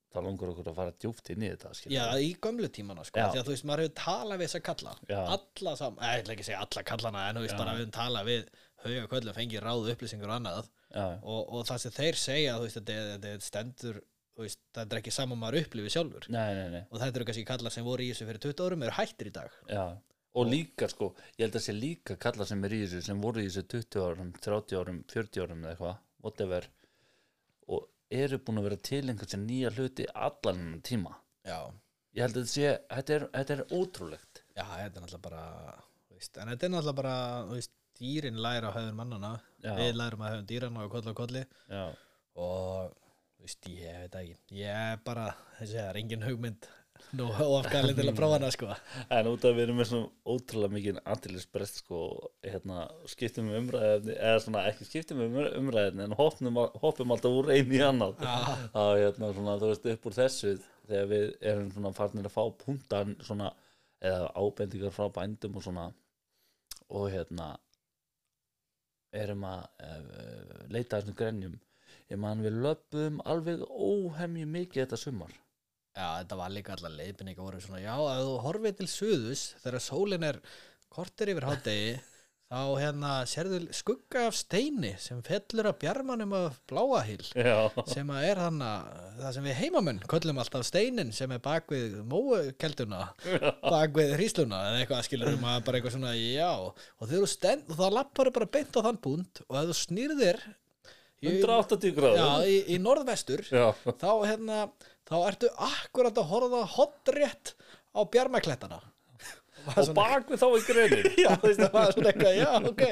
það langur okkur að fara djúpt inn í þetta skilur Já, í gömlu tímana sko, því að þú veist, maður hefur talað við þess að kalla. Já. alla saman, ég ætla ekki að segja alla kallana en þú veist Já. bara við höfum talað við hauga kvöldum, fengið ráð upplýsingur og annað. Já, og, og það sem þeir segja, þú veist, þetta, er- þetta stendur þú veist, það er ekki saman maður upplifið sjálfur. Nei, nei, nei. Og þetta eru kannski kallar sem voru í þessu fyrir 20 árum eru hættir í dag. Já. Og líka sko, ég held að sé líka kalla sem er í þessu, sem voru í þessu 20 árum 30 árum, 40 árum eða eitthvað whatever og eru búin að vera til einhvern sem nýja hluti allan þennan tíma. Já, ég held að þetta sé, þetta er, þetta er ótrúlegt. Já, þetta er náttúrulega bara veist, en þetta er náttúrulega bara veist, dýrin læra á höfðun mannana Já. við lærum að höfðun dýrana og kolli og kolli. Já, og veist, ég veit ekki. Ég er bara, þessi, það er engin hugmynd nú ofgalinn til að prófa hana sko. En út af við erum með svona ótrúlega mikið antilisbrest sko, hérna, skiptum um umræðefni eða svona ekki skiptum um umræðefni en hoppum, hoppum alltaf úr einu í annað. Já. þá hérna svona, þú veist, upp úr þessu þegar við erum svona farnir að fá punktan svona, eða ábendingar frá bændum og svona og hérna erum að uh, leita að þessum grenjum. Ég man við löpum alveg óhemju mikið þetta sumar Já, þetta var líka allar leiðbynninga voru svona, já, ef þú horfið til suðus þegar sólin er kortir yfir hádegi þá hérna sérðu skugga af steini sem fellur að bjarmanum af bláahýl sem að er hann það sem við heimamenn köllum alltaf steinin sem er bak við móukelduna bak við hrísluna eða eitthvað skilur að bara eitthvað svona já og þegar þú stend og þá lappar bara beint á þann búnd og ef þú snýrðir 180 gráður. Já, í, í norðvestur já. þá hérna þá ertu akkurat að horfa hotrétt á bjarmaklettana. Og bak við þá í greinin já, það var svona eitthvað, já, ok.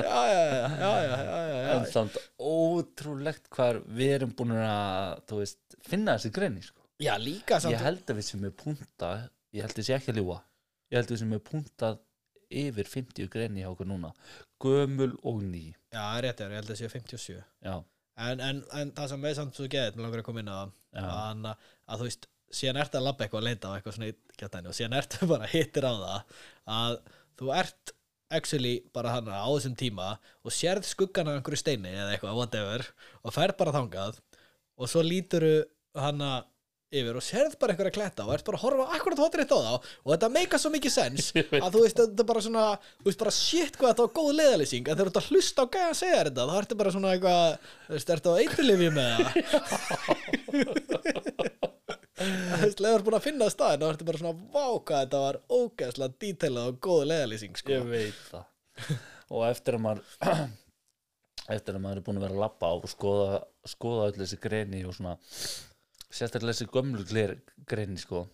Já, já, já, já, en samt ótrúlegt hvað við erum búin að þú veist, finna þessi greini sko. já líka samt ég held að við sem er punta ég held að sé ekki að ljúa ég held að við sem er puntað yfir 50 greini hjá okkur núna. Gömul og ný. Já, er rétt, já, ég held að það séu 57 já, en, en, en það sem við samt svo geðið, mér langar að koma inn Já. að, að þú veist, síðan ertu að labba eitthvað að leita á eitthvað svona í kjartæni og síðan ertu bara hittir á það að þú ert actually bara hann á þessum tíma og sérð skuggan af einhverju steini eða eitthvað, whatever og ferð bara þangað og svo lítur hann yfir og sérð bara einhverja kletta og ert bara að horfa akkurat hóttir á þá og þetta meika svo mikið sens að þú veist, þetta er bara svona þú veist bara shit hvað þetta var góð leiðalýsing en þegar þú ert að hlusta á gæja að segja þetta þá ertu bara svona eitthvað, þú veist, ertu á eiturlifi með það þú veist, leður búin að finna staðin þá ertu bara svona, vá hvað þetta var ógeðslega dítelað og góð leiðalýsing sko. ég veit það. Og eftir að maður eftir að maður er búin að vera að labba og skoða, skoða sérstaklega þessi gömlu gler- greini sko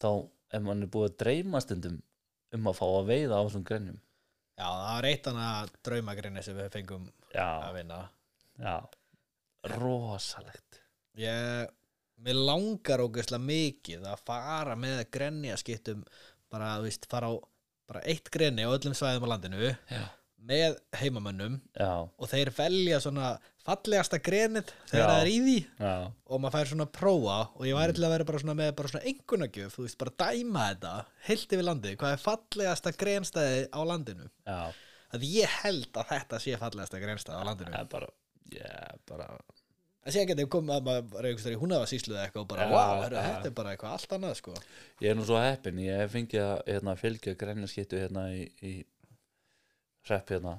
þá ef mann er búið að dreyma stundum um að fá að veiða á þessum greinum. Já, það var eitt annað draumagrinni sem við fengum já, að vinna. Já. Rosalegt. Ég, mér langar ógeðslega mikið að fara með grenja skiptum bara, þú veist, fara á bara eitt grenni á öllum svæðum á landinu. Já, með heimamönnum já, og þeir velja svona fallegasta grenið þegar Já. það er í því já, og maður fær svona að prófa og ég væri til að vera bara svona með bara svona engunagjöf, þú veist, bara dæma þetta heilt yfir landið, hvað er fallegasta grenstæði á landinu? Já. Að ég held að þetta sé fallegasta grenstæði á landinu. Það er bara, já, bara það sé ekki að þau komið að maður bara einhvers þegar hún hafa sísluð eitthvað og bara, Já, wow, heru, já. þetta er bara eitthvað allt annað sko. Ég er nú svo heppin, ég hef fengið að hérna, fylgja grænjaskittu hérna í, í hrepp hérna.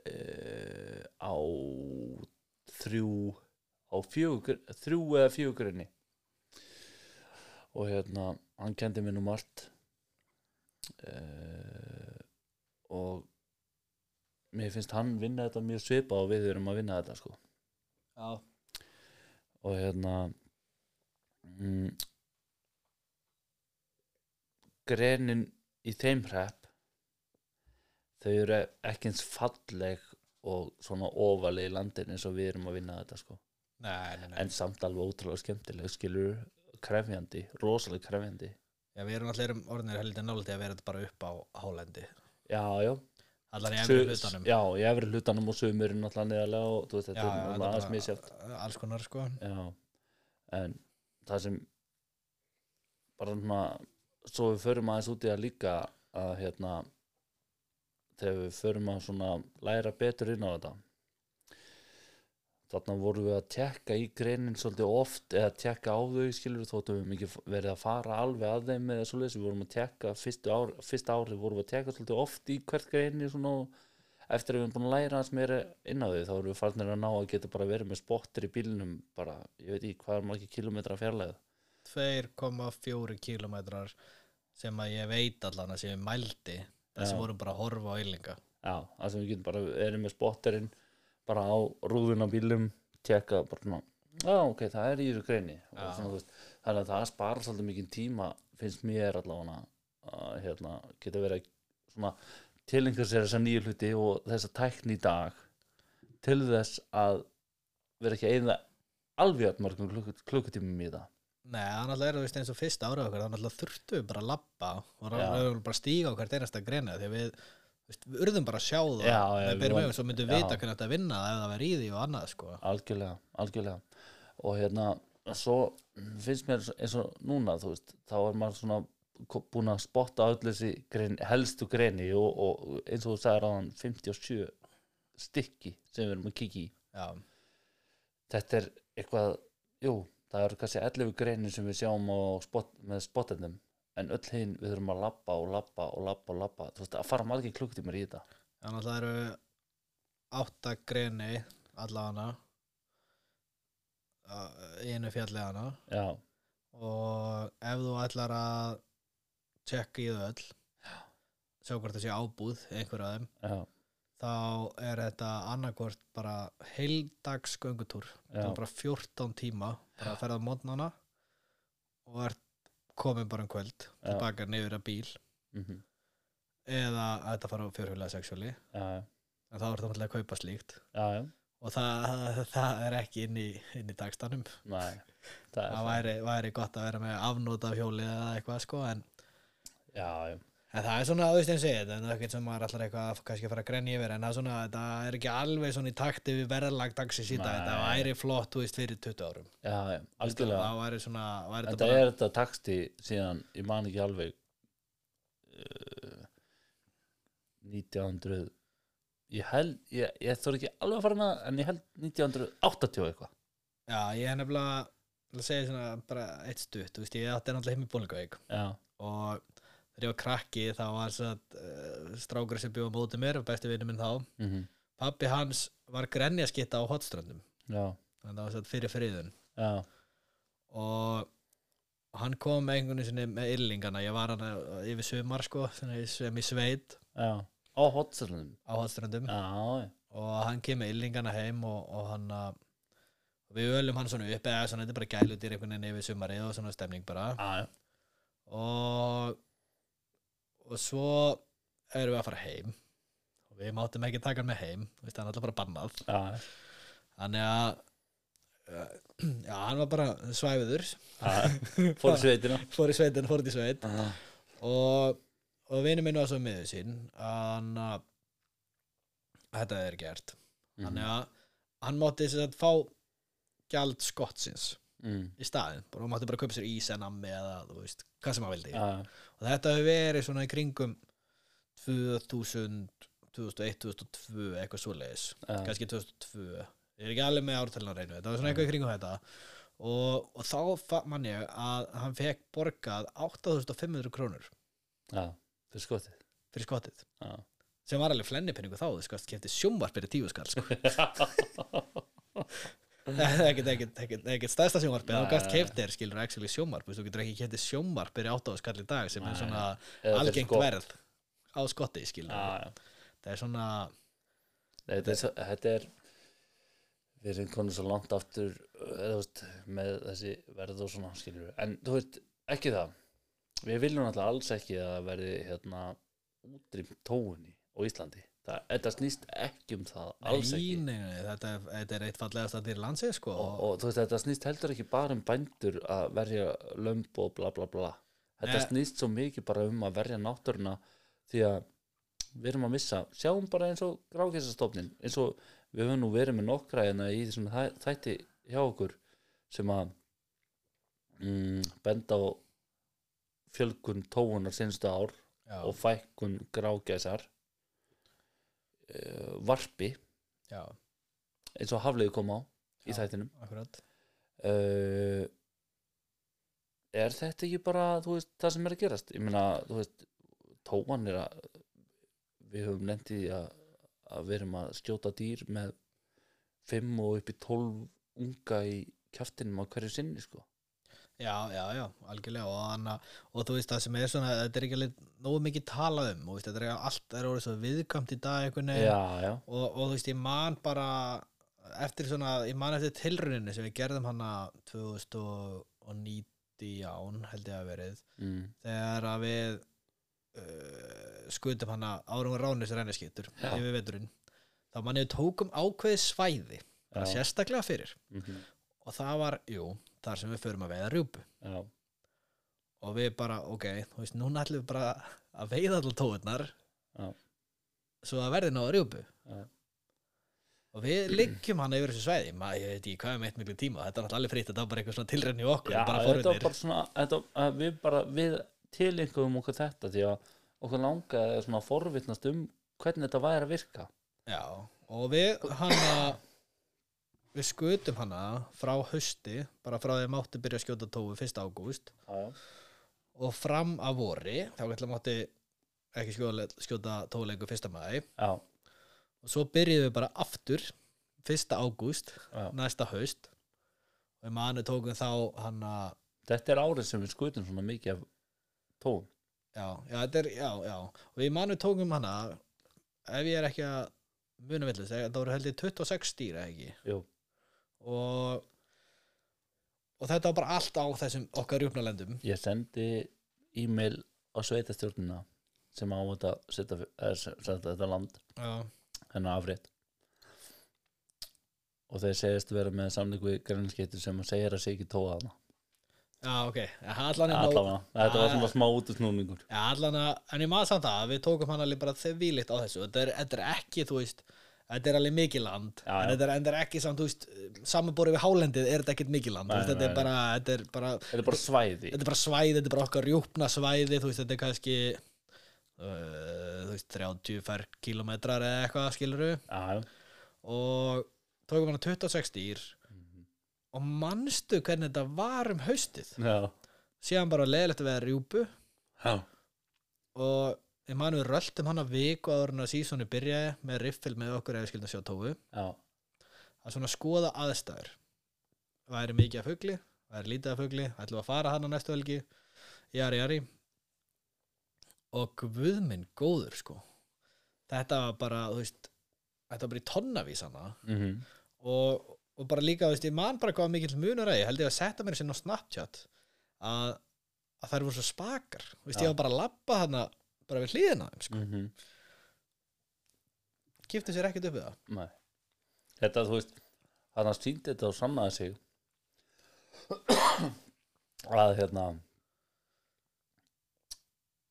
Uh, á þrjú á fjögur, þrjú eða fjögurinn og hérna hann kendi mér nú margt. Uh, og mér finnst hann vinna þetta mjög svipa og við erum að vinna þetta sko. Já, og hérna mm, grenin í þeim hrepp þau eru ekki eins falleg og svona ofaleg í landin eins og við erum að vinna þetta sko. Nei, nei, nei. En samt alveg ótrúlega skemmtileg skilur krefjandi, rosalega krefjandi. Já, við erum allir orðinir heldur nálega að vera þetta bara upp á hálendi. Já, já. Allar í efri hlutanum. Já, í efri hlutanum og sumurinn alltaf neðarlega og þú veist, þetta Já, er misjátt er bara alls konar sko. Já, en það sem bara svona svo við förum aðeins út í það líka að hérna þegar við förum að svona læra betur inn á þetta. Þarna vorum við að tekka í greinin svolítið oft eða tekka á þau skilur þóttum við ekki verið að fara alveg að þeim eða svoleiðis, við vorum að tekka fyrstu ár, fyrsta ári vorum við að tekka svolítið oft í hvert greini svona eftir að við erum búin að læra hans meira inn á þau þá erum við farnir að ná að geta bara verið með spottir í bílnum bara, ég veit ekki hvað er margir kilometra fjarlæð 2,4 kilometrar sem að ég veit allan að ég mældi þess Já. að vorum bara að horfa á yllinga já, það sem við getum bara verið með spotterinn bara á rúðun á bílum tekka bara svona já ok, það er í þessu greini. Svona, þannig að það spara svolítið mikið tíma finnst mér allavega að hérna, geta verið svona tilengar sér þessa nýju hluti og þessa tækni í dag til þess að vera ekki að eyða alveg mörgum klukk, klukkutímum í það Nei, þannig að það er veist eins og fyrsta ára okkar þannig að þurftu við bara að labba og Já. ráðum bara að stíga hvert einasta greina því að við, veist, við urðum bara að sjá það. Já, já, við við byrjum með og svo myndum við vita hvernig þetta að vinna ef það var í því og annað sko. Algjörlega, algjörlega. Og hérna, svo finnst mér eins og núna, þú veist þá er maður svona búinn að spotta öll þessi grein, helstu greini og, og eins og þú sagðir á hann 57 stykki sem við erum að kikki í. Já, þetta er eitthvað, jú það eru kannski 11 greini sem við sjáum spot, með spottendum en öll hinn við þurfum að labba og labba og labba og labba, þú veist, að fara margir klukktímar í þetta. Þannig að það eru átta greini allavega í einu fjalli hana. Já, og ef þú ætlar að tjekka í þau öll sjá hvort það sé ábúð einhver af þeim já, þá er þetta annarkvort bara heildags göngutúr. Það er bara 14 tíma bara að ferða á mótnana og ert komin bara um kvöld tilbaka niður að bíl. Mhm, eða að þetta fara á fjörhulega sexuáli en þá er það að kaupa slíkt. Já, já, og það, það er ekki inn í, inn í dagstanum. Næ það er það væri, væri gott að vera með afnóta af hjóli eða eitthvað sko en, já, já, en það er svona, þú veist og ég þetta er ekkert sem maður allar eitthvað að kannski fara að grenja yfir en það er svona, þetta er ekki alveg svona í takti við verðlag dagsins í dag, þetta væri flott, þú veist, fyrir 20 árum. Já, já, algjörlega. það væri svona, væri en þetta það bara er þetta taksti síðan, ég man ekki alveg uh, 1900 ég held, ég, ég þór ekki alveg að fara með það, en ég held 1980 og eitthvað. Já, ég er nefnilega að segja svona bara eitt stutt, þú veist, ég átti náttúrulega heim í Bólingavík og þegar ég var krakki þá var að uh, strákur sem bjóða mótið mér, besti vinnu minn þá. Mm pappi hans var grenjaskitta á hotströndum þannig að það var svo fyrir friðun já, og hann kom einhvern veginn með illingana ég var hann yfir sumar sko sem í, sveit. Já. Á hotstælunum á hotströndum já, og hann kemur með illingana heim og, og hann að og við ölum hann svona upp eða svona þetta er bara gælutir einhvern veginn yfir sumarið og svona stemning bara. Já, já, og og svo erum við að fara heim. Og við máttum ekki taka hann með heim. Þú veist, hann alltaf bara bannað. Já, þannig að uh, já, hann var bara svæfiður. Fór í sveitina. Fór í sveitin, fór í sveit. Já, og, og vinur minn var svo miður sín. Að hann að þetta er gert. Mhm. þannig að hann mátti þess að fá gjald skottsins mm, í staðin, bara hann mátti bara kaupa sér ís en nammi eða þú veist, hvað sem hann vildi. Já, og þetta hefur verið svona í kringum 2000 2001, 2002, eitthvað svoleiðis. Já, kannski 2002 ég er ekki alveg með ártalina reynu þetta var svona eitthvað í kringum þetta. Og, og þá fa- man ég að hann fekk borgað 8500 krónur. Já, fyrir skotið. Fyrir skottið já, sem var alveg flennipinningu þá þú sko, kefti sjómvarp fyrir tíu skall sko. ekkert, stæðsta Nei, gæst nei, keftir skilur actually sjómvarp þú getur ekki kefti sjómvarp fyrir átta skall í dag sem er svona algengt verð á skotti skilur. Það er svona þetta, er, við erum konum svo langt aftur þú veist, með þessi verð og svona skilur. En þú veist, ekki það. Við viljum alltaf alls ekki að verði hérna útrým tóunni á Íslandi það, þetta snýst ekki um það alls nei, ekki. nei, nei, þetta, er, þetta er eitt fallegast að dýra landsið sko. Og, og þú veist, þetta snýst heldur ekki bara um bændur að verja lömb og bla bla bla. Þetta Nei. snýst svo mikið bara um að verja náttúruna því að við erum að missa, sjáum bara eins og grákessastofnin, eins og við höfum nú verið með nokkra hérna í þessum þæ- þætti hjá okkur sem að mm, benda á fjölgun tóunar sinstu ár já, og fækkun grágæsar uh, varpi já, eins og hafliði kom á í Já. þættinum akkurat uh, er þetta ekki bara þú veist, það sem er að gerast ég meina, þú veist, tóman er að við höfum lendið í að, að við erum að skjóta dýr með 5 og upp í 12 unga í kjaftinum á hverju sinni sko. Já, já, já, algjörlega. Og, hana, og þú veist það sem er svona þetta er ekki alveg nógu mikið talað um. Og veist, þetta er allt er orðið svo viðkvæmt í dag einhvern veginn. Já, já, og, og þú veist ég man bara eftir svona, ég man eftir tilruninu sem við gerðum hana 2019 held ég að verið. Mm, þegar að við uh, skutum hana árum ránis renniskýtur Já. yfir veturinn þá man ég við tókum ákveðið svæði sérstaklega fyrir. Mm og það var, jú, þar sem við förum að veiða rjúpu. Já, og við bara, ok, þú veist, núna ætlum við bara að veiða allar tóðunar Já. svo að verði náða rjúpu. Já. og við liggjum hann yfir þessu svæði. Maður, ég veit ekki hvað er meitt miklu tíma. Þetta er náttúrulega alveg fritt, þetta var bara eitthvað svona tilrenni okkur þetta var bara svona þetta, að við bara, við tilengum okkur þetta því að okkur langaði svona að forvitnast um hvernig þetta væri að virka. Já, og við hana við skutum hana frá hausti bara frá því að mátti byrja að skjóta tófu 1. ágúst og fram að vori þá ætla mátti ekki skjóta, skjóta tófuleiku 1. mæ og svo byrjuðum við bara aftur 1. ágúst næsta haust og við manu tókum þá hann að þetta er árið sem við skutum svona mikið af tóm já, já, er, já, já og við manu tókum hann að ef ég er ekki að muna villist, það voru held ég 26 stýr eða ekki Jú. Og og þetta var bara allt á þessum okkar rjúpnalendum. Ég sendi e-mail á sveitastjórnina sem á þetta setja, er, setja þetta land. Hennar afrétt. Og þeir segjast vera með samling við grænskeitur sem að segja að sé ekki tóa hana já, ok. Allan er nóg þetta var svona smá útusnúningur Já, allan að, en ég maður samt að við tókum hann alveg bara þevílitt á þessu. Þetta er, þetta er ekki, þú veist þetta er alveg mikið land Já, en þetta er, er ekki samt, þú veist samanborið við hálendið er þetta ekkert mikið land. Þetta, er bara, þetta er bara þetta er bara svæði. þetta er bara svæði, þetta er bara okkar rjúpna svæði þú veist, þetta er kannski uh, þú veist, 30 fær kilometrar eða eitthvað, skiluru og tókum hann 26 dýr. Og manstu hvernig þetta var um haustið? Já, síðan bara leðilegt að vera rjúpu. Já. og ég man við röltum hann að viku áður en að sísoni byrjaði með riffil með okkur eða skildum sjá tófu. Já. að svona skoða aðstæður. Væri mikið af fugli, væri lítið af fugli ætlum að fara hann á næstu helgi. Jari jari. Og guðminn góður sko. Þetta var bara veist, þetta var bara í tonnavís hana. Mm og, og bara líka, veist, ég man bara hvað mikill munur að ég held ég að setja mér sinna á Snapchat að, að þær voru svo spakar. Veist, ég var bara að labba hana bara við þeim, sko. -hmm. kipti sér ekkert upp við það Nei. Þetta, þú veist, hann síndi þetta og sannaði sig að hérna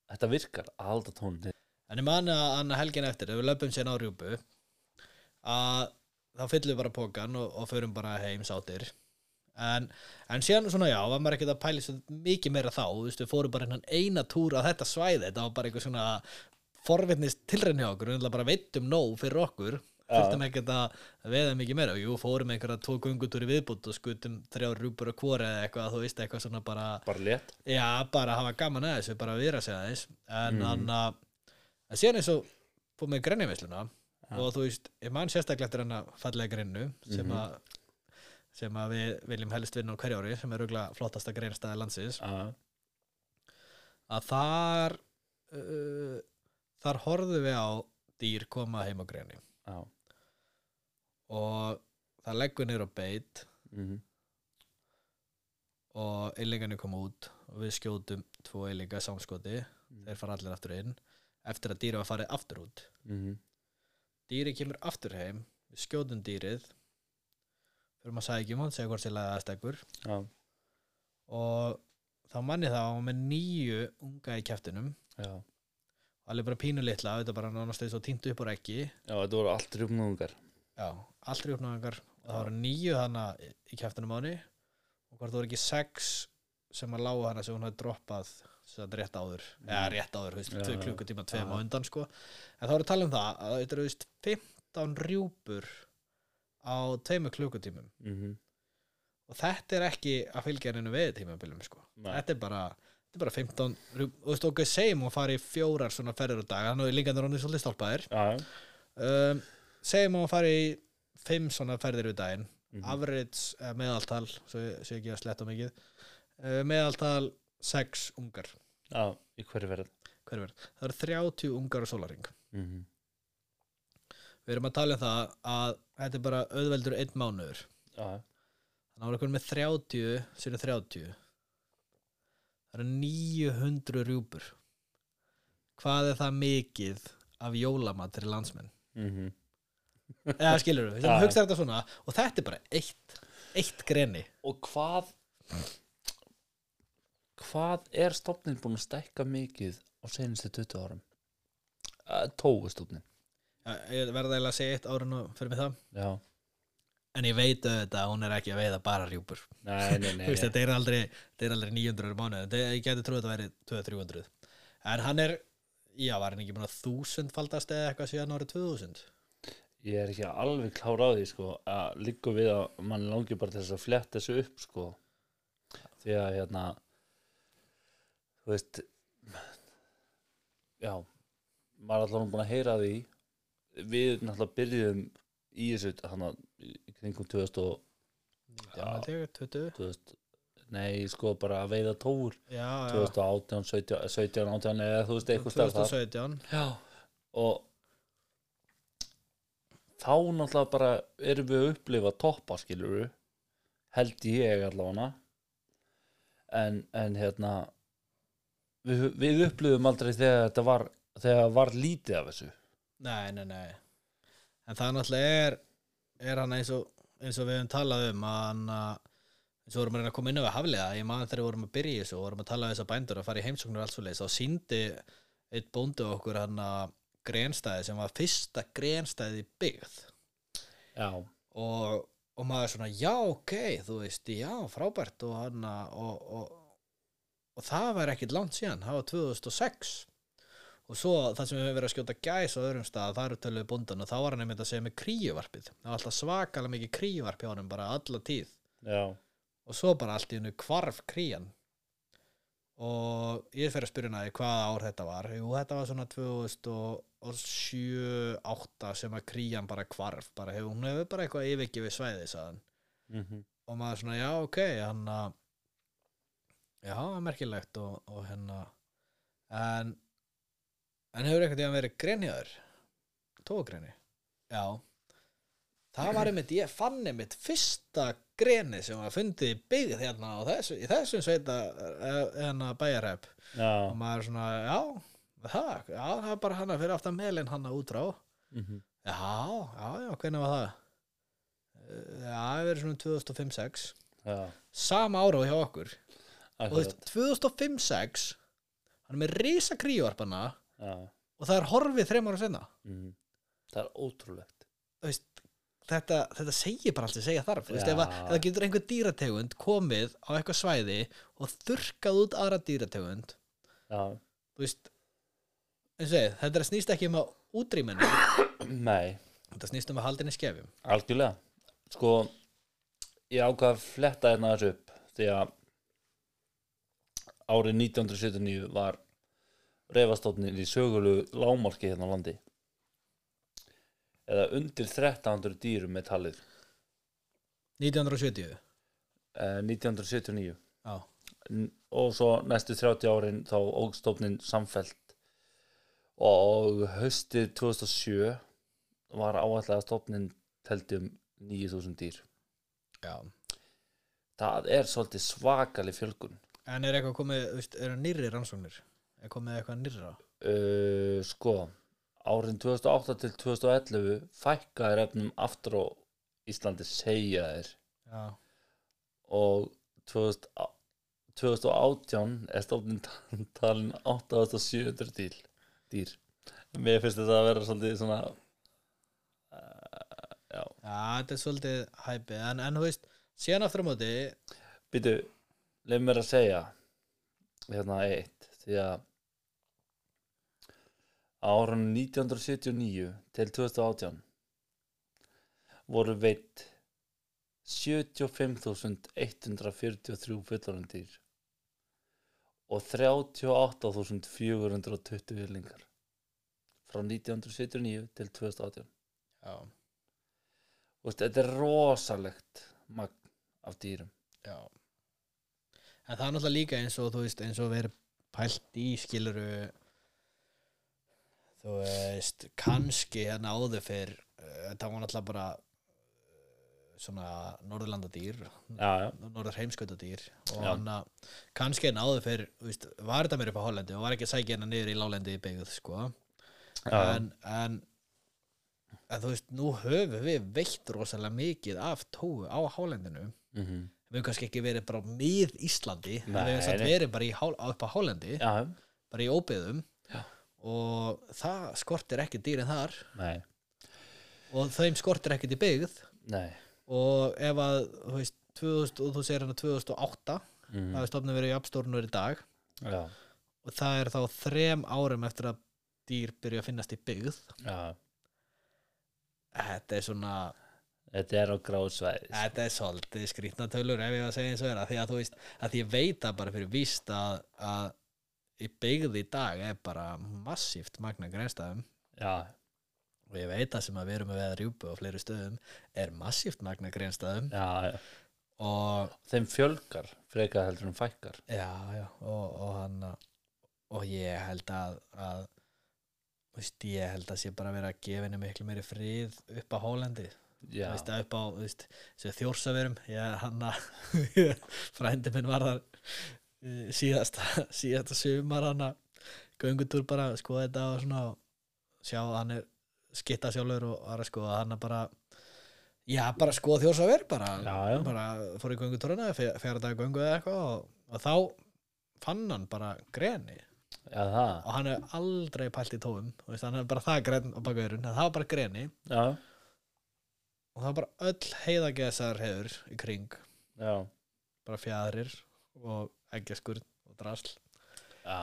þetta virkar halda tónni En ég man að Anna helgin eftir, ef við löpum sér á rjúpu að þá fyllum við bara pókan og, og förum bara heim sátir en, en síðan svona já, var maður ekkert að pæli mikið meira þá, þú veist, við fórum bara innan eina túr á þetta svæði, þetta var bara eitthvað svona forvitnist tilrenni á okkur, við bara veitum nóg fyrir okkur þurftum ekkert að veða mikið meira og jú, fórum einhverja tvo gungutúri viðbútt og skutum þrjár rjúpur og hvori eða eitthvað, þú veist, eitthvað svona bara bara létt Já, bara hafa gaman að þessu, bara að vera sig aðeins en Mm. hann að en síðan eins og fór með grennivisluna Já. og þú veist, ég man sérstaklega eftir hennar fallega grennu sem, Mhm. að sem að við viljum helst vinna á hverju ári sem er auðvitað flottasta greinstæði landsins. Já, að þar uh, þar horfðum við á dýr koma heim á greini. Já og það leggur á beit mhm, og eilingarnir koma út og við skjótum tvo eilinga samskoti. Mhm. þeir fara allir aftur inn eftir að dýri var farið aftur út. Mhm, dýri kemur aftur heim við skjótum dýrið fyrir maður sagði ekki um hann segja hvort sér laðið aðstekkur Já, og þá manni að var með nýju unga í kæftinum já. Alveg bara pínu litla, þetta bara eins og týndu upp úr ekki Já, þetta voru allt rjúpnúðungar já, allri uppnáðingar og það voru nýju hana í kæftinum á henni. Og hvort það voru ekki sex sem að lága hana sem hún hafði droppað rétt áður, eða rétt áður já. klukkutíma, tveim Já. á undan sko. En þá voru að tala um það að þetta eru veist 15 rjúpur á tveimur klukkutímum. Mhm, og þetta er ekki að fylgja hennu við tímabilum sko. Þetta er bara þetta er bara 15 rjúp, og þú okkur segjum hún fari í fjórar svona ferður á dag þannig að líka hann er svolítið stálpaðir um, segjum hún fari í fimm svona ferðir við daginn mhm, average, eh, meðaltal svo ég sé ekki að sletta mikið. Uh, meðaltal 6 ungar. Já, í hverju verið hver verð, það eru 30 ungar á sólaring mhm, við erum að tala um það að þetta er bara auðveldur einn mánuður. Já, þannig að við með 30 sér 30 það eru 900 rjúpur. Hvað er það mikið af jólamat til landsmenn? Mhm. Eða skilur við, við Já. hugsa þetta svona. Og þetta er bara eitt, eitt greni. Og hvað Hvað er stofnin búin að stækka mikið á senustu 20 árum? Tógustofnin Ja, ég verða eiginlega að segja eitt árið nú fyrir mig það. Já, en ég veit auðvitað að hún er ekki að veiða bara rjúpur. Þetta er aldrei, er aldrei 900 mánuð þetta, ég geti trúið að þetta væri 200-300 en hann er, já, var hann ekki búin að þúsundfaldast eða eitthvað síðan árið 2000 Ég er ekki alveg klár á því sko að líka við að mann langi bara til þess að fletta þessu upp sko. Því að hérna þú veist já maður er alltaf búin að heyra því við náttúrulega byrjuðum í þessu hann í kringum 2000 og já, held ég, 20 2000 nei sko bara að veiða tóur já, já, 2018, 17, 17, 18 eða þú veist eitthvað starf þar. 2017 Já. Og þá náttúrulega bara erum við að upplifa toppa skilur held ég allavega. En, en hérna við, við upplifum aldrei þegar þetta var þegar var lítið af þessu nei, nei, nei. En það náttúrulega er er hann eins og, eins og við höfum talað um að hann eins og vorum að reyna að koma inn á við hafliða. Ég man þegar við vorum að byrja þessu og vorum að tala um þess að bændur og fara í heimsóknur og allt svo leis þá síndi eitt bóndi okkur hann að grenstæði sem var fyrsta grenstæði byggð. Já, og, og maður svona já ok, þú veist, já frábært og hann að og, og, og það var ekkit langt síðan það var 2006 og svo það sem við höfum verið að skjóta gæs á öðrum stað það eru töluðu búndan og þá var hann einmitt að segja með kríuvarpið. Það var alltaf svakalega mikið kríuvarp hjá hann bara alla tíð. Já, og svo bara allt í hennu kvarf krían. Og ég fer að spyrja hana hvaða ár þetta var? Jú þetta var svona 2007-8 sem að krían bara kvarf bara hefur, hún hefur bara eitthvað svæði sagðan. mm og maður svona já ok hann að já merkilegt og, og hérna en en hefur eitthvað tíðan verið grenjaður tógreni já. Það var einmitt, ég fann einmitt fyrsta greni sem var fundið í byggð hérna á þessu, í þessum sveita eh, hérna bæjarhæp já, og maður svona, já það, já, það er bara hann að fyrir aftan melin hann að útrá. Mm já, já, já, hvernig var það? Eh, já, það verið svona 2005-06 já. Sama ára og hjá okkur. Og þú akkurat, veist, 2005-06 hann er með risa kríuvarpana já, og það er horfið þreim ára senna mm. það er ótrúlegt. Veist, þetta, þetta segir bara allt sem segja þarf. Ef það getur einhver dýrategund komið á eitthvað svæði og þurrkað út aðra dýrategund þú veist segið, þetta snýst ekki um að útrýminu nei. Þetta snýst um að halda henni skefjum. Algjörlega. Sko Ég ákvað að fletta hérna þessu upp Því að Árið 1979 var Reifastótnir í sögulu lágmarki hérna á landi. Eða undir 1300 dýrum með talið. 1970 eh, 1979 Já, N- og svo næstu 30 árin þá ógstofnin samfelt og haustið 2007 var áallega stofnin teldi um 9000 dýr. Já. Það er svolítið svakali fjölgun. En er eitthvað komið, veist, eru nýrri rannsóknir? Er komið eitthvað nýrra? uh, sko árin 2008 til 2011 fækkaðir efnum aftur á Íslandi segja þeir Já, og 2000, 2018 er stofnin talin 8700 dýr, dýr. mér finnst þetta að vera svolítið svona uh, já, já þetta er svolítið hæpið en, en þú veist, síðan aftur á móti býtu leið mér að segja hérna eitt því að árun 1979 til 2018 voru veitt 75.143 fullorðindýr og 38.420 villingar frá 1979 til 2018 Já, Þú veist, þetta er rosalegt magn af dýrum. Já. En það er náttúrulega líka eins og þú veist, eins og verið pælt í skiluru þú veist, kannski hérna áður fyrr eh, það var náttúrulega bara eh, svona norðurlandadýr já, já, norður heimskautadýr og hann að kannski en áður fyrr veist, var þetta mér upp á Hollandi og var ekki að sækja hérna niður í lálendi í byggð sko. en, en en þú veist, nú höfum við veitt rosalega mikið af tóu á hálendinu Mm við höfum kannski ekki verið bara mið Íslandi Nei, við höfum nei. verið bara hál- upp á hálendi já, bara í óbyðum. Og það skortir ekki dýrin þar. Nei, og þeim skortir ekkert í byggð. Nei. Og ef að þú veist, 2000, og þú segir hérna 2008 mm það er stofnum verið jafnstórnur í dag. Já, og það er þá þrem árum eftir að dýr byrja að finnast í byggð. Já, þetta er svona þetta er á gráðsvæðis þetta er svolítið skrýtna tölur ef ég var að segja eins og er að því að þú veist að ég veit að bara fyrir víst að, að í byggð í dag er bara massíft magna greinstæðum já, og ég veit að sem að við erum að rjúpu á fleiri stöðum er massíft magna greinstæðum já, já. Og þeim fjölgar frekar heldur en fækkar. Já, já, og, og hann og ég held að, að veist, ég held að sé bara verið að gefa henni miklu meiri frið upp á Þú veist, upp á, veist, þjórsaverum ég, hann að frændi minn var þar síðasta, síðasta sumar hann að göngutúr bara skoða þetta og svona og sjá að hann er skitta sjálfur og var að skoða hann að bara já, bara skoða þjórsaver bara, bara fór í göngutúrana fjara dag göngu eða eitthvað og, og þá fann hann bara greni. Já, og hann er aldrei pælt í þú veist, hann er bara það gren á bakveðurinn það var bara greni. Já, og það var bara öll heiðagesar hefur í kring. Já, bara fjæðrir og eggjaskurð og drasl. Já.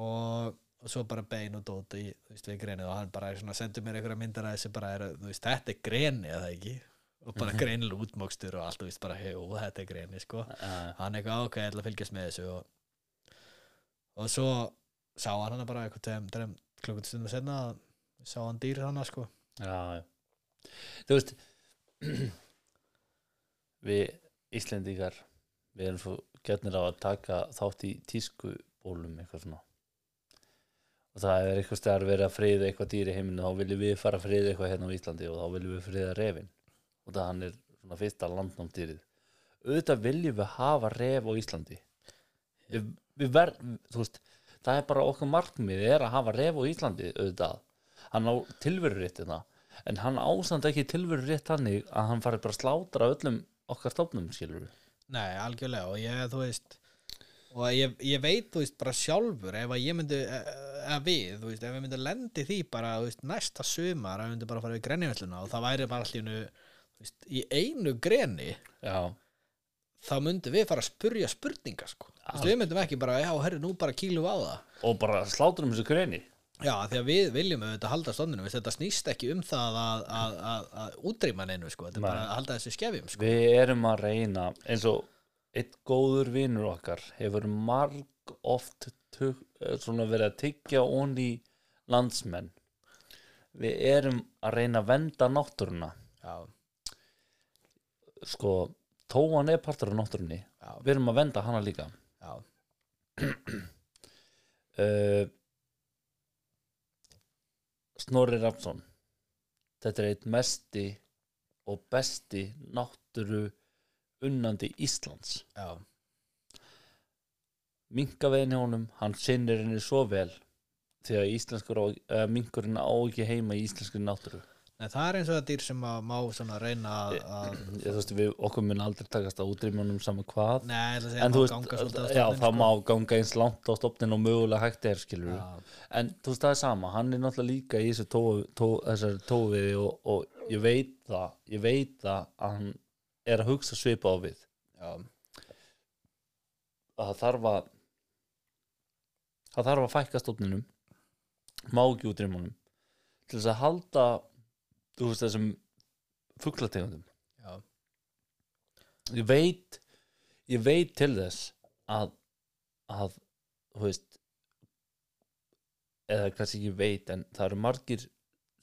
Og, og svo bara bein og dót í, þú veist, við grenið og hann bara svona, sendur mér einhverja myndar að þessi bara er, þú veist, þetta er greni eða ekki? Og bara greinilega útmókstur og allt, þú veist, bara, ó, þetta er greni, sko. Já, hann eitthvað, ok, ég ætla að fylgjast með þessu. Og, og svo sá hann hana bara eitthvað klukkustundum senna sá hann dýr hana, sko. Já, þú veist við Íslendingar við erum svo gætnir á að taka þátt í tískubólum eitthvað svona. Og það er eitthvað stær verið að friða eitthvað dýr í heiminu þá viljum við fara að friða eitthvað hérna á Íslandi og þá viljum við friða refin og það hann er svona fyrsta landnámdýrið auðvitað viljum við hafa ref á Íslandi. Við, við verð, þú veist það er bara okkar markmið er að hafa ref á Íslandi auðvitað. Hann á tilveru réttina en hann ástand ekki tilveru rétt þannig að hann fari bara að slátra öllum okkar stofnum skilur við Nei, algjörlega og ég, þú veist og ég, ég veit, þú veist, bara sjálfur ef að ég myndi, eða við þú veist, ef við myndi lendi því bara, þú veist, næsta sumar, ef við myndi bara fara við grenjumelluna og það væri bara allir þú veist, í einu greni já, þá myndi við fara að spurja spurninga, sko. Þú veist, við myndum ekki bara, já, herri, nú bara kílu á það. Og bara slátrum þessu greni Já, því að við viljum auðvitað halda stofninu þetta snýst ekki um það að, að, að, að útrýma neinu, sko, þetta er bara að halda þessu skefjum, sko. Við erum að reyna eins og einn góður vinnur okkar hefur marg oft tug, eh, svona verið að tyggja onni landsmenn. Við erum að reyna að venda náttúruna. Já, sko, tóan er partur af náttúrunni. Já, við erum að venda hana líka. Já, uh, Snorri Rafnsson. Þetta er eitt mesti og besti náttúru unnandi Íslands. Já, minkavegin hjá honum, hann sinnir henni svo vel því að uh, minkurinn á ekki heima í íslenskri náttúru Nei, það er eins og það dýr sem að má svona reyna að, þú veist, við, okkur mun aldrei takast að útrýmjónum saman hvað. Nei, ég ætla að segja en að má ganga svolítið á já, stofninn, það sko. má ganga eins langt á stopnin og mögulega hægt er, skilur við Já, en þú veist, það er sama, hann er náttúrulega líka í þessu tó, tó, tófiði og, og ég veit það, ég veit það að hann er að hugsa svipa á við. Já, að það þarf að það þarf að fækka stofninum má ekki útrýmjónum til þess að halda þú veist þessum fuglategundum. Já, ég veit ég veit til þess að að þú veist eða kannski ekki veit en það eru margir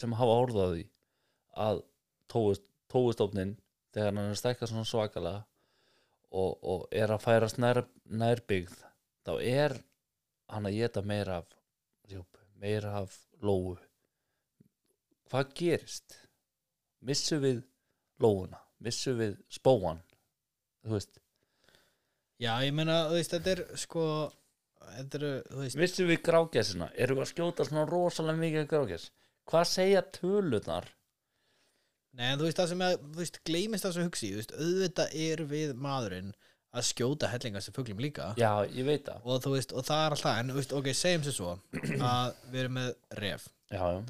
sem hafa orðað á því að tóustofnin þegar hann er að stækka svona svakalega og, og er að færast nær, nærbyggð þá er hann að geta meira af meira af lóu. Hvað gerist missum við lóuna? Missum við spóan þú veist, já, ég meina, þú veist, þetta er sko Þetta eru, þú veist. Missum við grágæsina? Erum við að skjóta svona rosalega mikið grágæs? Hvað segja tölunar Nei, en þú veist það sem að, þú veist, gleymist það sem hugsi, þú veist, auðvitað er við maðurinn að skjóta hellingar sem fuglum líka. Já, ég veit það. Og þú veist, og það er alltaf, en þú veist, ok, segjum sér svo að við erum með ref. Já, já,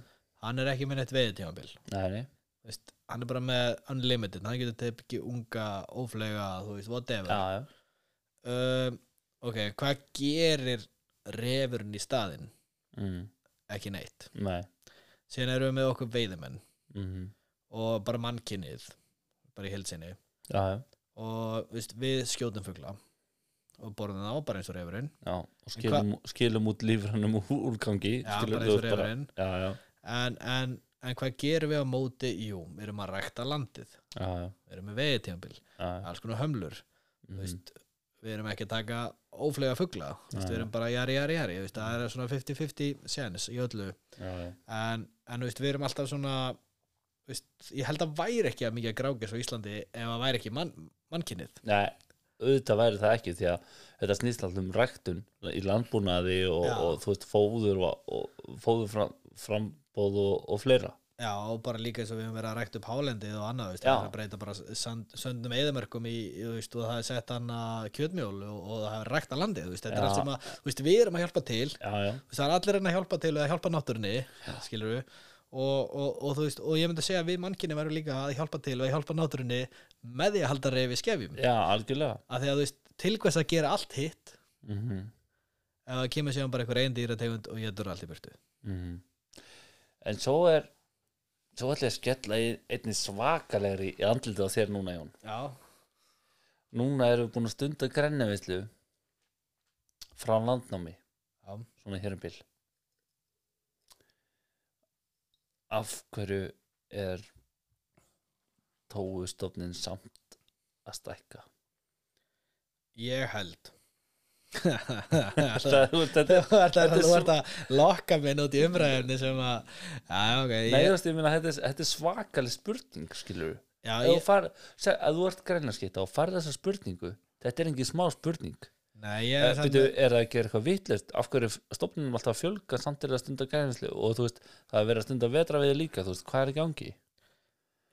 hann er ekki með neitt veiðtímabil nei, nei, veist, hann er bara með unlimited, hann getur tekið unga, óflega, þú veist, whatever. Já, já. Um, ok, hvað gerir refurinn í staðinn? mm, Ekki neitt. Nei. Síðan erum við með okkur veiðimenn mm, og bara mannkynnið bara í já, og veist, við skjótum fugla og borðum það á bara eins og refurinn. Já og skilum, skilum út lífrannum úr úrgangi Já, bara eins og refurinn. já, já, en, en, en hvað gerum við á móti? Jú, við erum að rækta landið. Já, við erum með veiðtímabil, já, já. alls konar hömlur. Mm, veist, við erum ekki að taka óflega veist, Já, við erum bara jari, jari, jari, veist, það er svona 50-50 séns í öllu, en, en veist, við erum alltaf svona ég held að væri ekki að mikið grágis á Íslandi ef að væri ekki mann, mannkynnið Nei, auðvitað væri það ekki því að þetta snýst alltaf um ræktun í landbúnaði og, og þú veist fóður og, og fóður fram, frambóð og, og fleira. Já, og bara líka eins og við höfum verið að rækta upp hálendið og annað, veist, við erum að breyta bara sand, söndum eðamörkum í, veist, og það er sett hann að kjötmjól og, og það er rækta landið, þú veist, þetta er Já. allt sem að, þú veist, við erum að hjálpa til, Já, já, það er allir að hjálpa til og að hjálpa náttúrunni, skilur við, og, og, veist, og ég myndi að segja að við mannkinni verðum líka að hjálpa til og að hjálpa náttúrunni með því að halda reyfi skefjum, já, algjörlega. Að því að þú veist, til hvers að gera allt hitt, mm ef það kemur síðan bara einhver einn dýrategund og ég dur allt í burtu. En svo er svo ætla ég að skella einni svakalegri í andlitið á þér núna Jón Já, Núna erum við búin að stunda grennavislu frá landnámi já, svona hér um bil Af hverju er tóustofnin samt að stækka? ég held. Það, þetta, að, er þú svo- ert að lokka minn út í umræðinni sem að já, ok, Nei, ég, þú veist, ég meina, þetta, þetta er svakaleg spurning, skilur já, ég, far, seg, að þú ert grænarskita og farið þessa spurningu Þetta er engin smá spurning. Nei, ég Eh, er samt Byrju, er það ekki eitthvað vitlist af hverju stofnunum alltaf að fjölga samt er að stunda grænslu og þú veist, það er verið að stunda vetra við líka, þú veist, hvað er í gangi?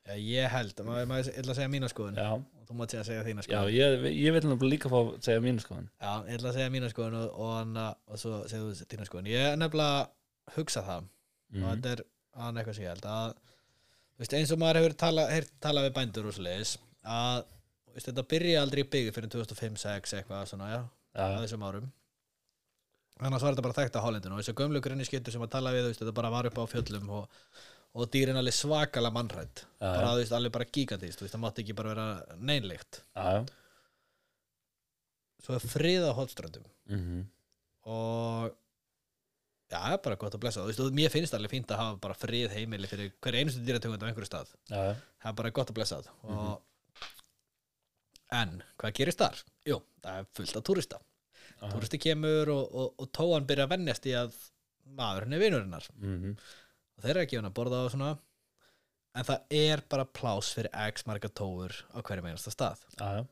Já, ég held, maður, ég ætla að segja mína skoðun. Já, og þú mátt segja að segja þína já skoðun ég, ég vil nefnilega líka fá að segja mínu skoðan já, ég ætla að segja mína skoðun og, og, og, og svo segja þú þína skoðun. Ég er nefnilega hugsa það. Og mm. þetta er annað eitthvað sem ég held að veist, eins og maður hefur talað talað við bændur og svoleiðis að veist, þetta byrja aldrei í byggði fyrir 2005-06 eitthvað svona, já, á Já, þessum árum. Annars var þetta bara þekkt á hálendinu. Og þessu gömlu grunni skyttu sem að tala við veist, þetta bara var upp á fjöllum og, og dýrin alveg svakalega mannrætt bara þú veist, alveg bara veist, það mátti ekki bara vera neinleikt já, svo er frið á hótströndum mm og Já, það er bara gott að blessa. Þú veist, og mér finnst alveg fínt að hafa bara frið heimili fyrir hver einustu dýrategund á einhverju stað. Já, það er bara gott að blessa það. Og... en hvað gerist þar? Jú, það er fullt af túrista. Túristi kemur og, og, og tóan byrja að vennjast í að maðurinn er vinurinnar mhm, og þeir eru ekki að borða og svona en það er bara plás fyrir x marga tóur á hverjum einasta stað. Já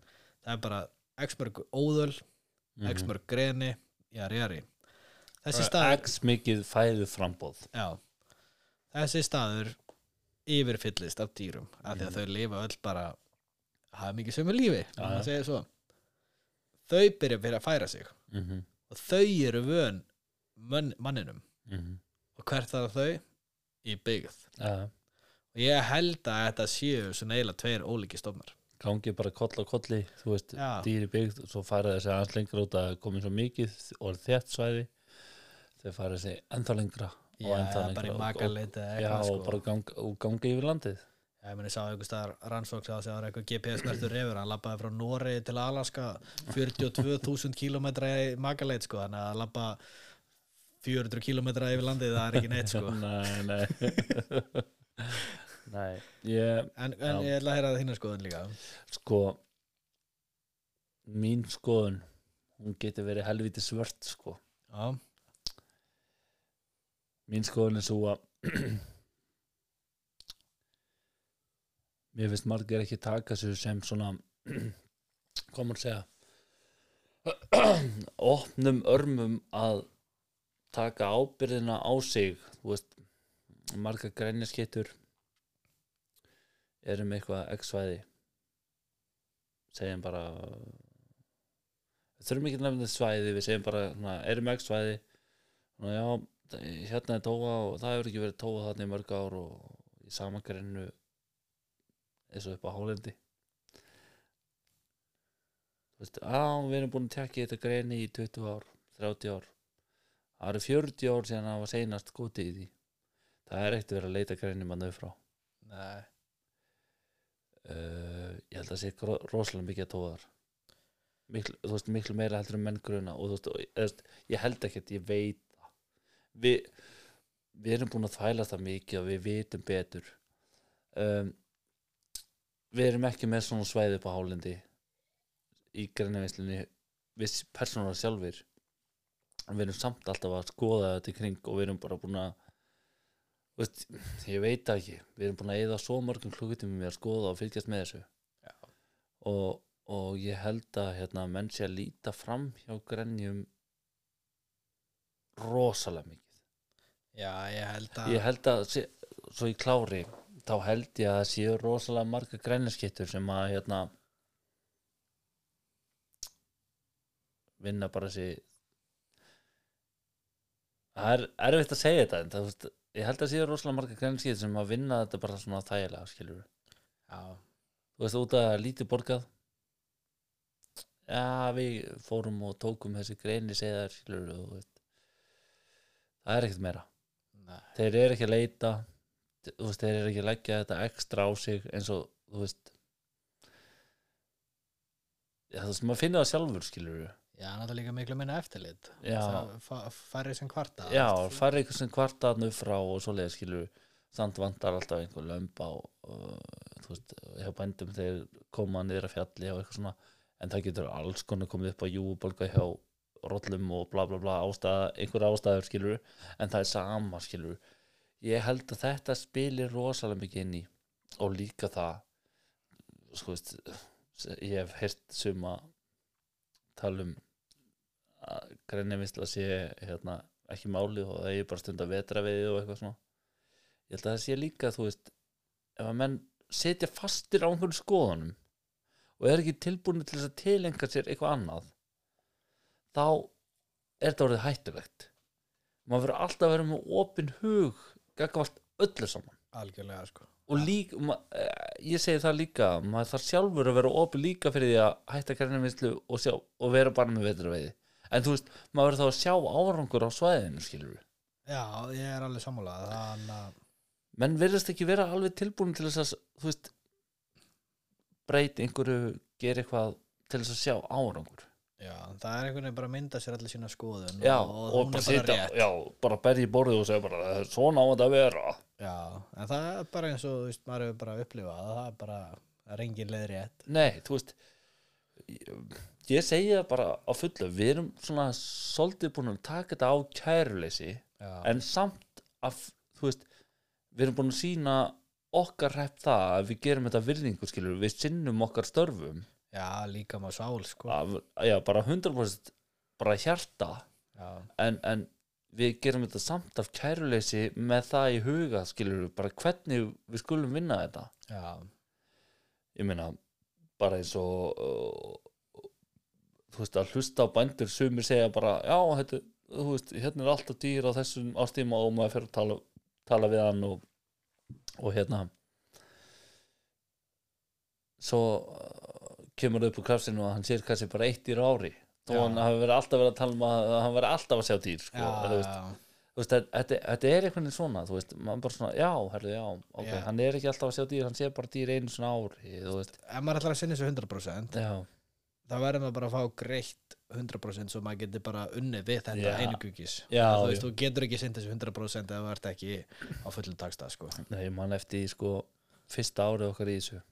það er bara x mörg óðöl x mhm. mörg greni, jari jari. Staður X mikið fæðu frambóð já, þessi staður yfirfyllist af dýrum af því að þau lifa öll bara hafa mikið sömu lífi þau byrja fyrir að færa sig. Mhm, og þau eru vön mann, manninum. Mhm, og hvert þar þau? Í byggð. Já. Og ég held að þetta séu svona eiginlega tveir ólíki stofnar. Gangi bara koll á kolli þú veist, Já. dýri byggð og svo fara þessi aðeins lengra út að komin svo mikið og þétt svæði þau fara þessi ennþá lengra og já, ennþá lengra og, og, já, eitthvað og bara gang, og gangi yfir landið. Já, ég meni sá einhver staðar rannsóks að það var eitthvað GPS smertur reyfur, hann lappaði frá Noregi til Alaska 42.000 kilometra í makaleit sko, þannig að lappa 400 kilometra yfir landið, það er ekki neitt sko. Nei, nei. Nei, ég En, en Já. ég ætla að heyra það þína skoðun líka. Sko mín skoðun hún getur verið helviti svört sko. Já, mín skoðun er svo að mér finnst margir ekki taka sér sem svona hvað maður segja opnum örmum að taka ábyrðina á sig þú veist margar grænjaskittur erum eitthvað x-svæði segjum bara þurfum ekki að nefna svæði við segjum bara, svona, erum x-svæði Nú, já, hérna er tóa og það hefur ekki verið tóa þarna í mörg ár og í sama grennu eins og upp á hálendi. Þú veist, á, við erum búin að tekja þetta greni í 20 ár, 30 ár það eru 40 ár síðan það var seinast skotið í því. Það er ekkert verið að leita mann frá nei. Uh, ég held að sé gro- rosalega mikið að tóðar miklu, þú veist, miklu meira heldur um menn gruna og þú veist, ég held ekkert, ég veit það. Við, við erum búin að þvælast það mikið og við vitum betur. Um, við erum ekki með svona svæði upp á hálendi í greinavislunni við persónulega sjálfur við erum samt alltaf að skoða þetta í kring og við erum bara búin að veist, ég veit ekki. Við erum búin að eyða svo mörgum klukkutímum við að skoða og fylgjast með þessu. Og, og ég held að hérna, menn sé að líta fram hjá grenjum rosalega mikið. Já, ég held að ég held að, sé, svo í klári þá held ég að það séu rosalega marga grænjaskittur sem að hérna vinna bara þessi það er erfitt að segja þetta en það, þú veist, ég held að séu rosalega marga grænjaskittur sem að vinna þetta bara svona þægilega skilur Já, þú veist út að lítið borgað. Já við fórum og tókum þessi greini segðar skilur og, þú veist, það er ekkert meira. Nei. Þeir eru ekki að leita þú veist, þeir eru ekki að leggja þetta ekstra á sig eins og, þú veist. Já, þú veist, maður finnur það sjálfur skilur við Já, náttúrulega líka miklu minna eftirlit. Já. Það fa- færri sem kvarta já, eitthvað sem kvartaðn upp frá og svoleiði skilur við samt vantar alltaf einhver lömb á uh, hjá bændum þeir koma niður að fjalli og eitthvað svona. En það getur alls konar komið upp á júbólga hjá rollum og bla bla bla ástæða, einhver ástæður skilur en það er sama skilur ég held að þetta spilir rosalega mikið inn í og líka það sko veist ég hef heyrt suma tala um að grennivisla sé hérna, ekki málið og það er bara stund að vetra við og eitthvað svona. Ég held að það sé líka þú veist ef að menn setja fastir á einhverjum skoðunum og er ekki tilbúin til þess að tilenga sér eitthvað annað þá er þetta orðið hættulegt. Maður verður alltaf að vera með opin hug gagvart öllu saman. Algjörlega, sko. Og líka, ma, eh, ég segi það líka maður þarf sjálfur að vera opin líka fyrir því að hætta kærnivinslu og, og vera bara með vetruveiði en þú veist, maður verður þá að sjá árangur á svæðinu skilur við Já, ég er alveg sammálað að menn verðast ekki vera alveg tilbúin til þess að þú veist breyti einhverju gera eitthvað til þess að sjá árangur. Já, það er einhvern veginn bara að mynda sér allir sína skoðun já, og, og, hún bara rétt. já, bara berja í borðið og segja bara, "Það er svona á þetta að vera. Já, en það er bara eins og þú veist, maður hefur bara upplifað að það er bara, það er engin leið rétt. Nei, þú veist ég, ég segi það bara á fullu við erum svona svolítið búin að taka þetta á kæruleysi Já, en samt að, þú veist við erum búin að sína okkar hrepp það að við gerum þetta virðingu skilur við sinnum okkar störfum. Já líka má sál sko. Að, já, bara 100% bara hjarta. Já, en, en við gerum þetta samt af kæruleysi með það í huga skilur við bara hvernig við skulum vinna þetta. Já, ég meina bara eins og uh, þú veist að hlusta á bændur sumir segja bara já þetta, þú veist, hérna er alltaf dýr á þessum ástíma og maður fer að tala, tala við hann og, og hérna. Svo uh, kemur það upp úr krafsinu að hann sér kannski bara eitt dýr ári. Þó Já. hann hafi verið alltaf verið að tala um að hann verið alltaf að sjá dýr sko, já, þú veist, já, veist, þetta, þetta- er einhvern veginn svona þú veist, maður bara svona, já, herðu, já, ok Já. hann er ekki alltaf að sjá dýr, hann sé bara dýr einu svona ári, þú veist, ef maður ætlar að sinna þessu 100% já þá verður maður bara að fá greitt 100% svo maður getur bara unnið við þetta Já. einugugis þú veist, þú getur ekki sinna þessu 100% ef þú ert ekki á fullum dagstað sko. Nei, mann eftir sko fyrsta árið okkar í þessu.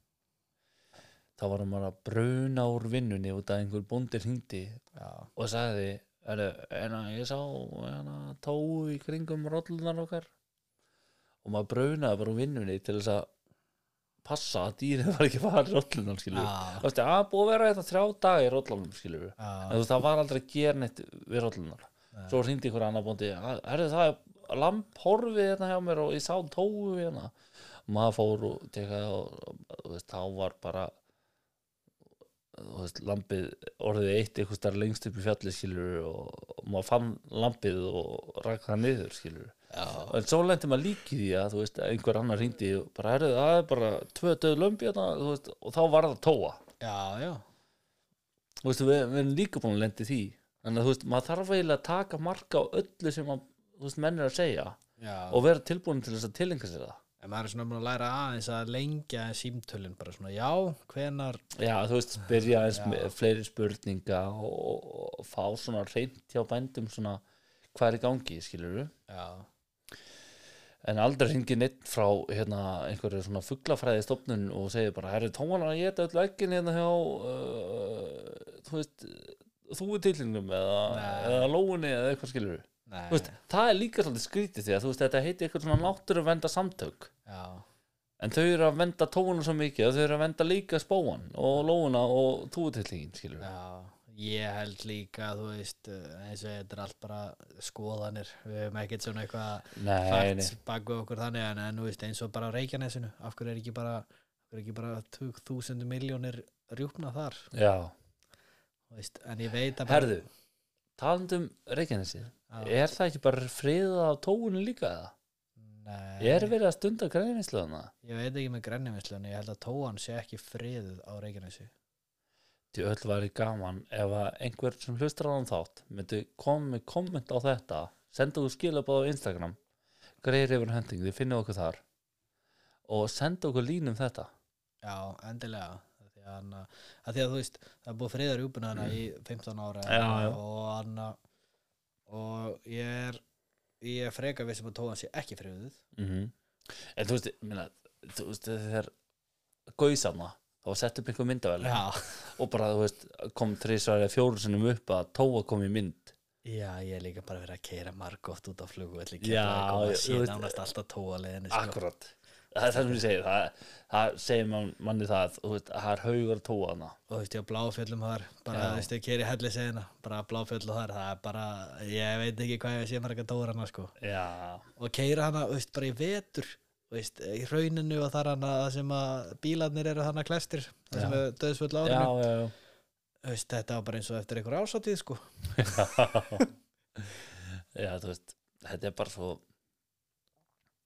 Þá varum maður að bruna úr vinnunni út að einhver bóndi hringdi já, og sagði "Heyrðu, en að ég sá hana, tóu í kringum rollunar okkar. Og maður brunaði bara úr vinnunni til þess að passa að dýrið var ekki að fara í rollunar skilur já, þú veist, að búið að vera þetta þrjá daga í þú veist, það var aldrei að gera neitt við rollunar Nei. svo hringdi ykkur annar bóndi er það er lamp horfið hérna hjá mér og ég sá tóu hérna. Maður fór og tekaði og, og þú veist, þá var bara þú veist, lampið orðið eitt eitthvað starf lengst upp í fjalli skilur og, maður fann lampið og rak það niður skilur já, en svo lendi maður líki því að þú veist, einhver annar hringdi og bara, er það er bara tvö döð lömbi hérna, þú og þá var það tóa. Já, já, þú veist, við, við erum líka búin að lendi því. Þannig að þú veist, maður þarf eiginlega að taka marka á öllu sem að, þú menn er að segja já. og vera tilbúin til þess að tilenga sér það. En maður er svona búin að læra aðeins að lengja símtölin bara svona, já, hvenar já, þú veist, byrja eins með fleiri spurninga og, og fá svona reynd hjá bændum svona hvað er í gangi, skilur við já, en aldrei hringi neitt frá hérna, einhverju svona fuglafræði stofnun og segir bara, herri, tóman að geta öll ekkin hérna hjá uh, þú veist þú tilhengnum eða, eða lóunni eða eitthvað skilur veist, það er líka svolítið skrítið því að veist, þetta heiti eitthvað svona náttúruvenda samtök já, en þau eru að venda tóuna svo mikið að þau eru að venda líka spóan og lóuna og túutillingin skilur já ég held líka, þú veist eh, eins og þetta er allt bara skoðanir við hefum ekkert svona eitthvað fakt baku okkur þannig en, en veist, eins og bara á Reykjanesinu af hverju er ekki bara, er bara 2000 miljónir rjúpna þar já veist, en ég veit að herðu, talandum Reykjanesi Já. er það ekki bara friðað af tóunni líka eða? nei, er verið að stunda græninsluðana? ég veit ekki með grennivinslu en ég held að tóan sé ekki friðuð á Reykjanesi því öll væri gaman ef að einhver sem hlustar á þann þátt myndi koma með komment á þetta. Senda þú skilabóð á Instagram. Greir yfir hending, þið finnum okkur þar. Og senda okkur línum þetta. Já, endilega. Því að, því að þú veist það er búið friðar rjúpuna hana í 15 ára Já, já. og hann og ég er ég er freka við sem að tóan sé ekki friðuð mm en þú veist, minna, þú veist þegar gauðsama þá sett upp einhver myndavel já, og bara þú veist kom þrísvar eða fjóru sinnum upp að tóa kom í mynd. Já, ég er líka bara verið að keira margótt út á ég- sé þú veist- nánast alltaf tóalegin sko. akkurat. Það er það sem ég segi það, það segir man, manni það veist, það er haugar tóa hana og þú veist, ég á bláfjöllum þar bara, þú veist, ég keiri helli segina bara bláfjöll og þar, það er bara ég veit ekki hvað ég sé marga tóra hana sko. já, og keira hana, þú veist, bara í vetur veist, í rauninu og þar hana það sem að bílarnir eru hana klestir það sem er döðsvöld árinu. já, já. Veist, þetta var bara eins og eftir einhver ásatíð sko. já, þú veist þetta er bara svo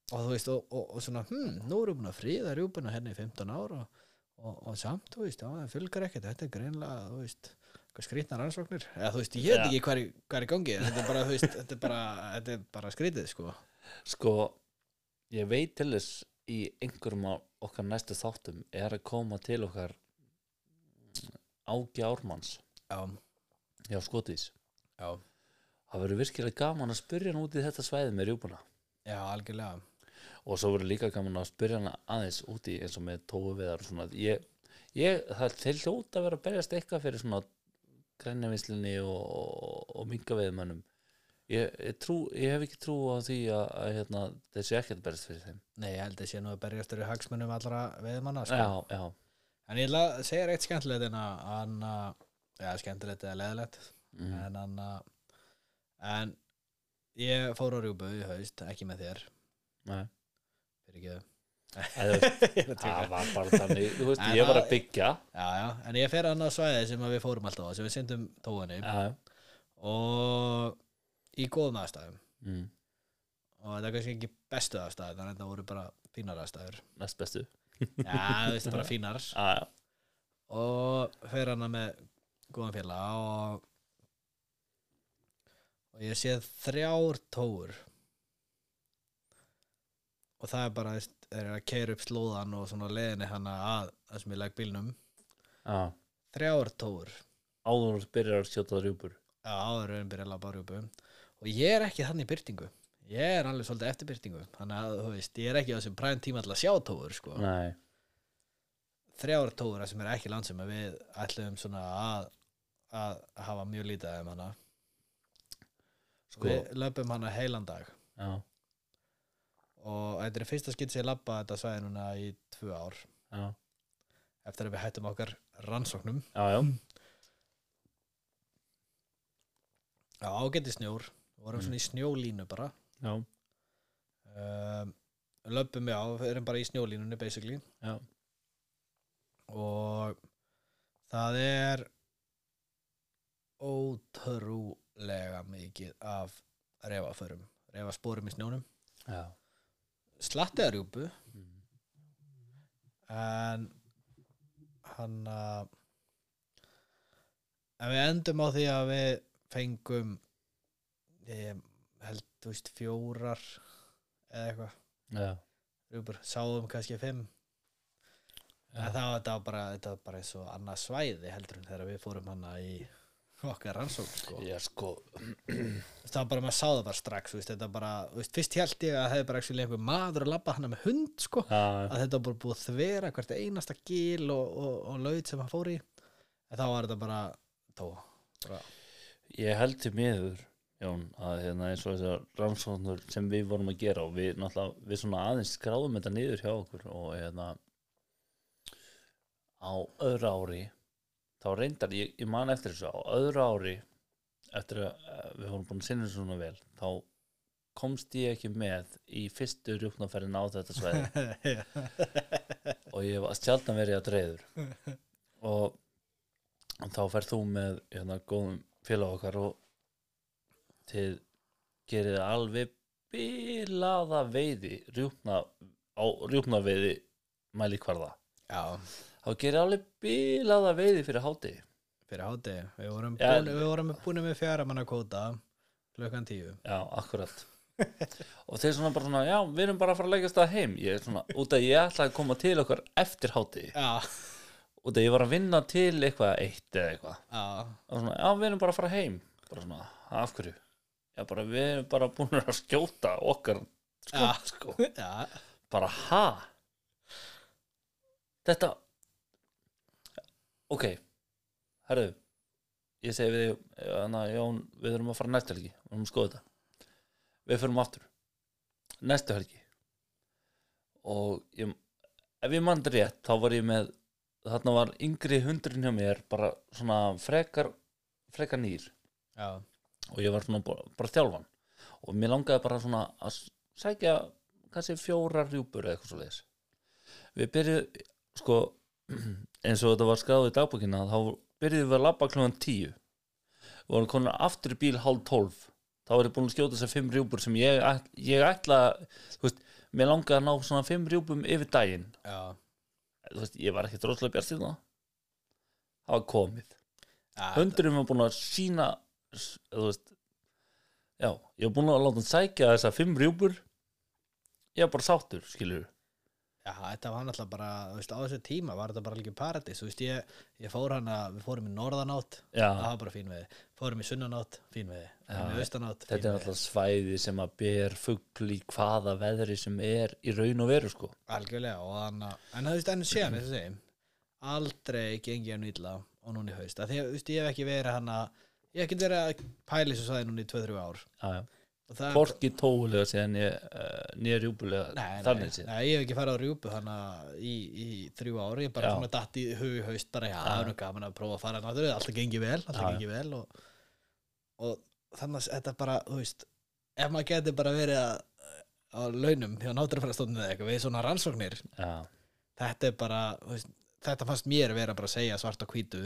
og þú veist, og, og, og svona hm, nú við búin að fríða rjúpuna henni í 15 ára og, og, og samt, þú veist, það fylgir ekkert. Þetta er greinlega, þú veist hvað skrýtna rannsóknir, eða þú veist, ég veit ekki hvað er, í gangi, þetta er bara, þú veist þetta er bara, þetta er bara skrýtið, sko. Sko, ég veit til þess í einhverjum af okkar næstu þáttum er að koma til okkar ági ármanns. Já, Já, skotís Já, Það verður virkilega gaman að spyrja hann út í þetta svæði með rjúpuna. Já, algjörlega. Og svo verður líka gaman að spyrja hann aðeins út í eins og með svona. Ég, ég, það til hljóta vera að berjast eitthvað fyrir svona grænjavislinni og, og, og mingaveðmönnum ég, ég, trú, ég hef ekki trú á því að, að hérna, þessi ekki að berjast fyrir þeim. Nei, ég held að sé nú að berjastur í hagsmunum allra veðmanna sko. Já, já, En ég ætla að segja eitt skemmtilegt en að já, skemmtilegt eða leðilegt mm. en hann að en ég fór á rjúbu í haust, ekki með þér. Nei. Það var bara þannig þú veist, En ég var það- að byggja. Já, já, en ég fer annað svæði sem við fórum alltaf á sem við syndum já. og í góðum aðstæðum. Mm. og þetta er kannski ekki bestu aðstæður þannig að þetta voru bara fínar aðstæður. Næst bestu. Já, þú veist, bara fínar. Já, já. og fer hana með góðan félag og og ég sé þrjár tóur. Og það er bara þeir eru að keira upp slóðan og svona leiðinni hana að það sem ég legg bílnum. Já. þrjár tóur. Áður byrjar að skjóta rjúpur. Já, áður en byrja að labba á rjúpu og ég er ekki þannig byrtingu. Ég er alveg svolítið eftir byrtingu. Þannig að þú veist, ég er ekki á þessum præn tíma til að sjá tóur sko. nei, þrjár tóur sem er ekki landsum við ætlum svona að, að hafa mjög lítið af hana. Sko við löpum hana heilan dag. Já, og þetta er fyrsta skitt sem ég labba þetta svæði núna í tvö ár. Já, eftir að við hættum okkar rannsóknum. Já, ágæti snjór við vorum svona í snjólínu bara já. um, löpum já, við erum bara í snjólínunni basically já. og það er ótrúlega mikið af refaförum refaspórum í snjónum já. slattiðarjúpu Mm. en hann að en við endum á því að við fengum ég held, þú veist, fjórar eða eitthvað já. rjúpur, sáum kannski fimm Já. en það var þetta var bara, þetta var bara eins og annað svæði heldur en þegar við fórum hana í okkar rannsókn sko. Já, sko það var bara, maður sá það bara strax veist, þetta bara, veist, fyrst held ég að það hefði bara einhver maður að labba hana með hund sko, já, að þetta var bara búið þvera hvert einasta gil og, og, og laut sem hann fór í en þá var þetta bara tó, bara, Ég held til miður Jón, að hérna eins og þessar rannsóknur sem við vorum að gera og við náttúrulega, við svona aðeins skráðum þetta niður hjá okkur og hérna á öðru ári þá reyndar, ég, ég man eftir þessu á öðru ári eftir að við vorum búin að sinna svona vel þá komst ég ekki með í fyrstu rjúknaferðin á þetta svæði. Og ég var sjálfna verið að dreður og, og þá ferð þú með hérna góðum félag okkar og þið gerið alveg bilaða veiði rjúpna, á rjúpnaveiði mæli hvarða þá gerið alveg bilaða veiði fyrir háti fyrir háti við vorum, Já. búin, við vorum búin með fjara manna kóta klukkan tíu. Já, akkurat. Og þeir svona bara svona, já, við erum bara að fara að leggast það heim. Ég er svona, út að ég ætla að koma til okkar eftir háti út að ég var að vinna til eitthvað eitt eða eitthvað. Og svona, já, við erum bara að fara heim. Bara svona, af hverju bara, við erum bara búin að skjóta okkar sko, Já. sko. já. Bara, ha? Þetta ok. Herðu ég segi við þig, hana, Jón, við þurfum að fara næstu helgi. Við þurfum að skoða þetta. Við förum aftur. Næstu helgi. Og ég, ef ég mann rétt þá var ég með þarna var yngri hundurinn hjá mér bara svona frekar frekar nýr. Já, og ég var svona bara, bara þjálfan. Og mér langaði bara svona að sækja kannski fjórar rjúpur eða eitthvað svo leiðis við byrjuðum sko eins og þetta var skráð í dagbókina þá byrjuðum við að labba klungan tíu. Við vorum konar aftur í bíl hálf tólf. Þá var ég búin að skjóta þessar fimm rjúpur sem ég, ég ætla veist, mér langaði að ná svona fimm rjúpum yfir daginn. Já, þú veist, ég var ekki droslega bjart í það. Það var komið. Já hundurinn var búin að sína veist já, ég var búin að láta hann sækja þessar fimm rjúpur. Ég var bara sáttur, skilur Já, þetta var náttúrulega bara, þú veist, á þessu tíma var þetta bara alveg paradís, þú veist, ég, ég fór hana, við fórum í norðanátt, já, það var bara fín veði, fórum í sunnanátt, fín veði, fórum í austanátt, fín þetta er veði, alltaf svæði sem að ber fugl í hvaða veðri sem er í raun og veru sko. Algjörlega, og þannig, að- en þú veist, enn séðan, þess að segja, aldrei gengi hann illa og núna í haust, að því að, þú veist, ég hef ekki verið hana, ég hef ekki verið að pæli svo sæði núna í 2-3 ár, hvorki tóulega síðan nýja rjúbulega Nei, nei, þannig síðan. nei, ég hef ekki farið á rjúpu hana í, í þrjú ári, ég bara Já. svona datt í hug haust bara, já, það er nú gaman að prófa að fara náttúrulega, alltaf gengi vel, alltaf Já. gengi vel og, og þannig að þetta bara, þú veist ef maður geti bara verið að á launum hjá náttúrufærastofninu eða eitthvað við svona rannsóknir, já, þetta er bara veist, þetta fannst mér vera bara að segja svart og hvítu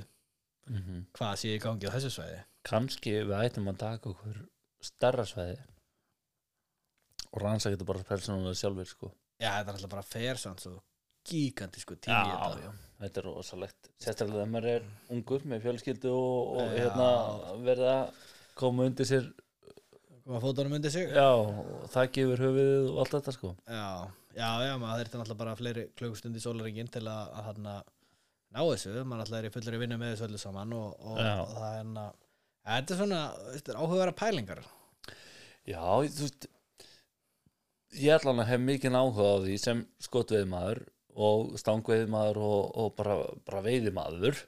mm hvað sé í gangi á þessu svæði. Kannski við ættum að taka okkur stærra svæði og rannsaka þetta bara persónulega sjálfur sko. Já, þetta er alltaf bara fer samt svo gigantísku tími já, þetta já, þetta er rosalegt. Sérstaklega þegar maður er ungur með fjölskyldu og, og hérna verða koma undir sér koma fótunum undir sig. Já, og það gefur höfuðið og allt þetta sko. Já, já, já, maður þurfti náttúrulega bara fleiri klukkustundi í sólaringin til að, að hann ná þessu, maður náttúrulega er í fullri vinnu með þessu öllu saman og, og, það er hann að þetta er svona, þetta er áhugavera pælingar. Já, þú veist ég ætla hann að hef mikið áhuga á því sem skotveiðmaður og stangveiðmaður og, og bara, bara veiðimaður.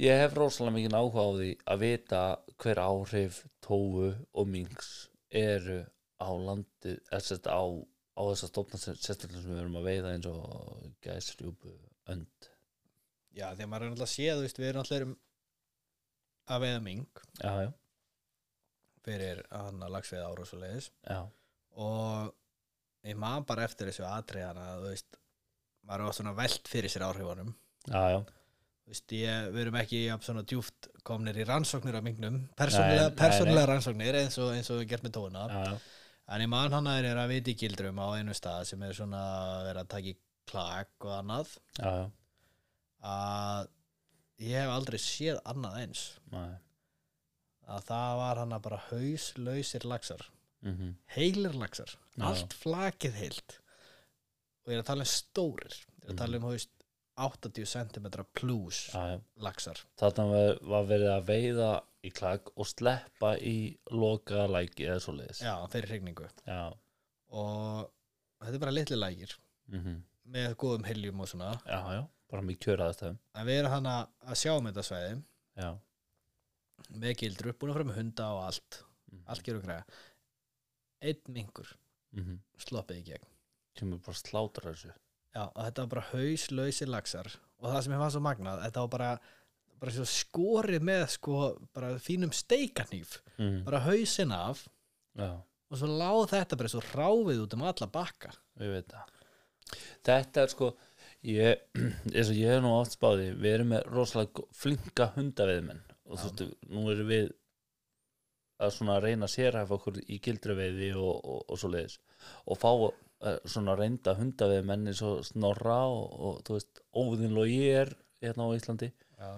Ég hef rosalega mikið áhuga á því að vita hver áhrif tófu og minks eru á landi eða á, á þess að stofna sérstaklega sem við erum að veiða eins og gæs, rjúpu, önd Já, því að maður er náttúrulega séð, veist, við erum náttúrulega erum að veiða ming já, já, fyrir hann að lagsveiða ára og svo leiðis og ég man bara eftir þessu atriðan að, þú veist, maður er á svona velt fyrir sér áhrifunum. Já, já. Þú veist, ég, við erum ekki jafn svona djúft komnir í rannsóknir á mingnum persónulega, rannsóknir eins og, eins og við gert með tóna já, já. En ég man hann eru að viti gildrum á einu stað sem er svona að vera að taka í klak og annað. Já. Að ég hef aldrei séð annað eins. Nei. að það var hann að bara hauslausir laxar. Mm heilir laxar, Já. allt flakið heilt. Og ég er að tala um stórir. Ég er að tala um veist 80 cm plus já. laxar. Þarna var, verið að veiða í klag og sleppa í loka læki eða svo leiðis já, fyrir hrigningu já. og þetta er bara litli lægir Mm með góðum heljum og svona. Já, já, bara mjög kjöra þetta en við erum hann að sjá um þetta svæði. Já, með gildru, búin að fara með hunda og allt. Mhm. allt gerur græða einn mingur mm sloppið í gegn. Kemur bara slátra þessu. Já, og þetta var bara hauslausir laxar. Og það sem ég fann svo magnað, þetta var bara bara skorið með sko bara fínum steikanýf mm. bara hausinn af. Já, og svo láð þetta bara svo ráfið út um alla bakka. Ég veit það. Þetta er sko ég, eins og ég er nú oft spáði við erum með rosalega flinka hundaveiðmenn og þú veist, nú erum við að svona reyna að sérhæfa okkur í gildraveiði og, og, og svo leiðis og fá uh, svona reynda hundaveiðmenn eins og snorra og, og þú veist, óðinn og ég er hérna á Íslandi. Já,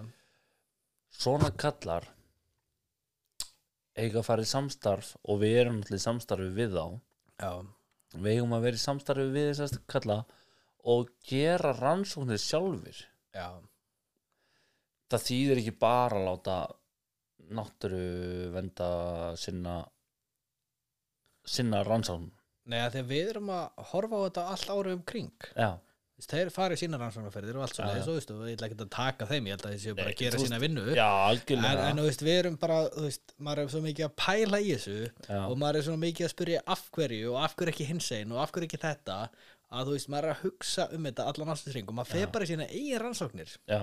svona kallar eiga að fara í samstarf og við erum í samstarfi við þá. Já, við eigum að vera í samstarfi við þessast kalla og gera rannsóknir sjálfur já, það þýðir ekki bara að láta náttúru venda sinna sinna rannsókn. Nei, að að við erum að horfa á þetta allt árið um kring já, þeir farið sína rannsóknarferðir og allt svo Já, leiðis og veistu, ég ætla ekki að taka þeim ég held að þeir séu bara að gera þú sína vinnu. já en, en þú veist, við erum bara, þú veist, maður er svo mikið að pæla í þessu já, og maður er svona mikið að spyrja af hverju og af hverju ekki hinsegin og af hverju ekki þetta að þú veist, maður er að hugsa um þetta allan ástæðsring og maður fer bara í sína eigin rannsóknir. Já.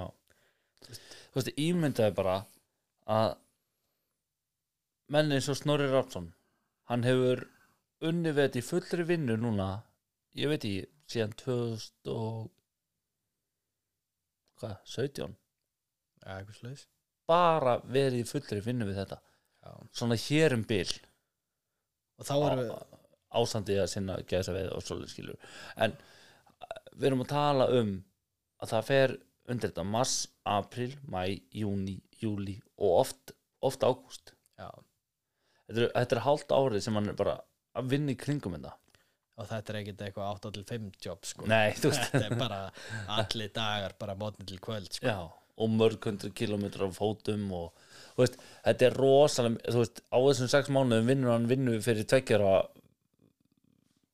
Þú veist, ímyndaði bara að menn eins og Snorri Rapsson hann hefur unni við þetta í fullri vinnu núna ég veit ekki, síðan 2000 og hvað, 17 Já, eitthvað slags bara verið í fullri vinnu við þetta. Já. svona hér um bil. Og þá erum við ásandi að sinna gæsa veið og svolítið skilur en uh, við erum að tala um að það fer undir þetta mars, april, mæ, júni júli og oft, oft ágúst. Þetta er, er hálft árið sem hann er bara að vinna í kringum þetta. Og þetta er ekkert eitthvað 8 til 5 jobb sko. nei, þetta er bara allir dagar bara mótni til kvöld sko. já, og mörg hundru kilometrar af fótum og veist, þetta er rosalega veist, á þessum sex mánuðum vinnur hann vinnu fyrir tveggjara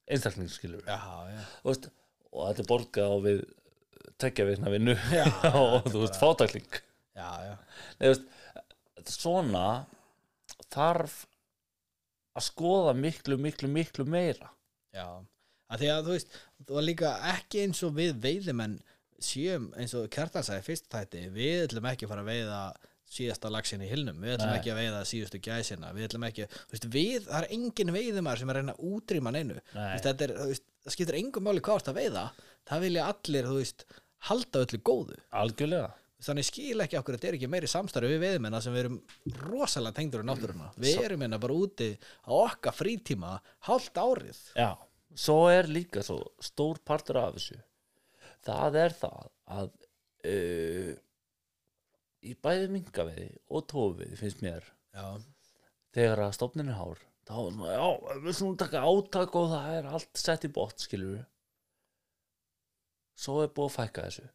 einstaklingsskilur og þetta er borgað á við tveggja vikna vinnu Já, og þú veist, fátakling svona þarf að skoða miklu, miklu, miklu meira. Já, að því að þú veist þú var líka ekki eins og við veiðimenn séum eins og Kjartan sagði fyrst þætti, við ætlum ekki að fara að veiða síðasta lagsin í hilnum, við ætlum Nei. ekki að veiða síðustu gæsina, við ætlum ekki veist, við, það er engin veiðumar sem er reyna útrýma neinu, veist, þetta er veist, það skiptir engum máli ert að veiða. Það vilja allir, þú veist, halda öllu góðu. Algjörlega. Þannig skil ekki okkur þetta er ekki meiri samstarfi við veiðmenn sem við erum rosalega tengdur í náttúruna. Við erum hérna bara úti á okkar frítíma hálft árið. Já, svo er líka svo stór partur af þessu. Það er það að uh, í bæði minkaveiði og tófveiði finnst mér. Já, þegar að stofnin er hár þá er svona, já, við svona taka átak og það er allt sett í bótt, skilur svo er búið að fækka þessu.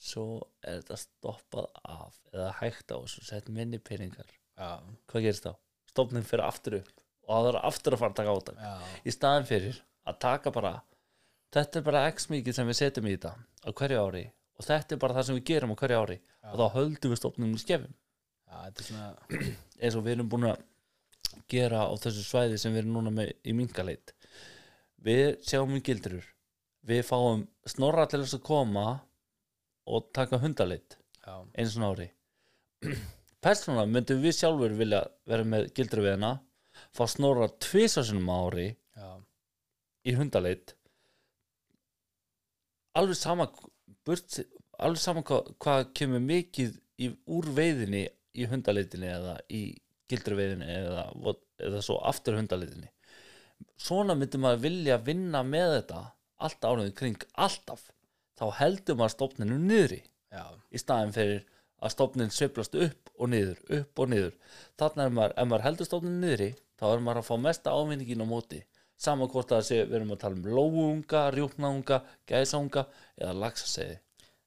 Svo er þetta stoppað af eða hægt á þessu, sett minni peningar. Já, hvað gerist þá? Stofnin fyrir aftur upp og það er aftur að fara að taka átak. Já, í staðin fyrir að taka bara þetta er bara x mikið sem við setjum í þetta á hverju ári og þetta er bara það sem við gerum á hverju ári. Og þá höldum við stofnum í skefum já, svona eins og við erum búin að gera á þessu svæði sem við erum núna með í mingaleit við sjáum í gildrur. Við fáum snorra til þess að koma og taka hundaleit já, eins og ári. Persónulega myndum við sjálfur vilja vera með gildru við hana fá snorra tvisasunum ári já, í hundaleit alveg sama burt, alveg sama hvað, hvað kemur mikið í, úr veiðinni í hundaleitinni eða í gildru veiðinni eða, eða svo aftur hundaleitinni svona myndum maður vilja vinna með þetta allt árið kring alltaf. Þá heldur maður stofninu niðri já, í staðin fyrir að stofnin sveiflast upp og niður, upp og niður. Er maður, ef maður heldur stofnin niðri þá er maður að fá mesta ávinningin á móti sama hvort að sé, við erum að tala um lóunga, rjúknaunga, gæsaunga eða laxaseiði.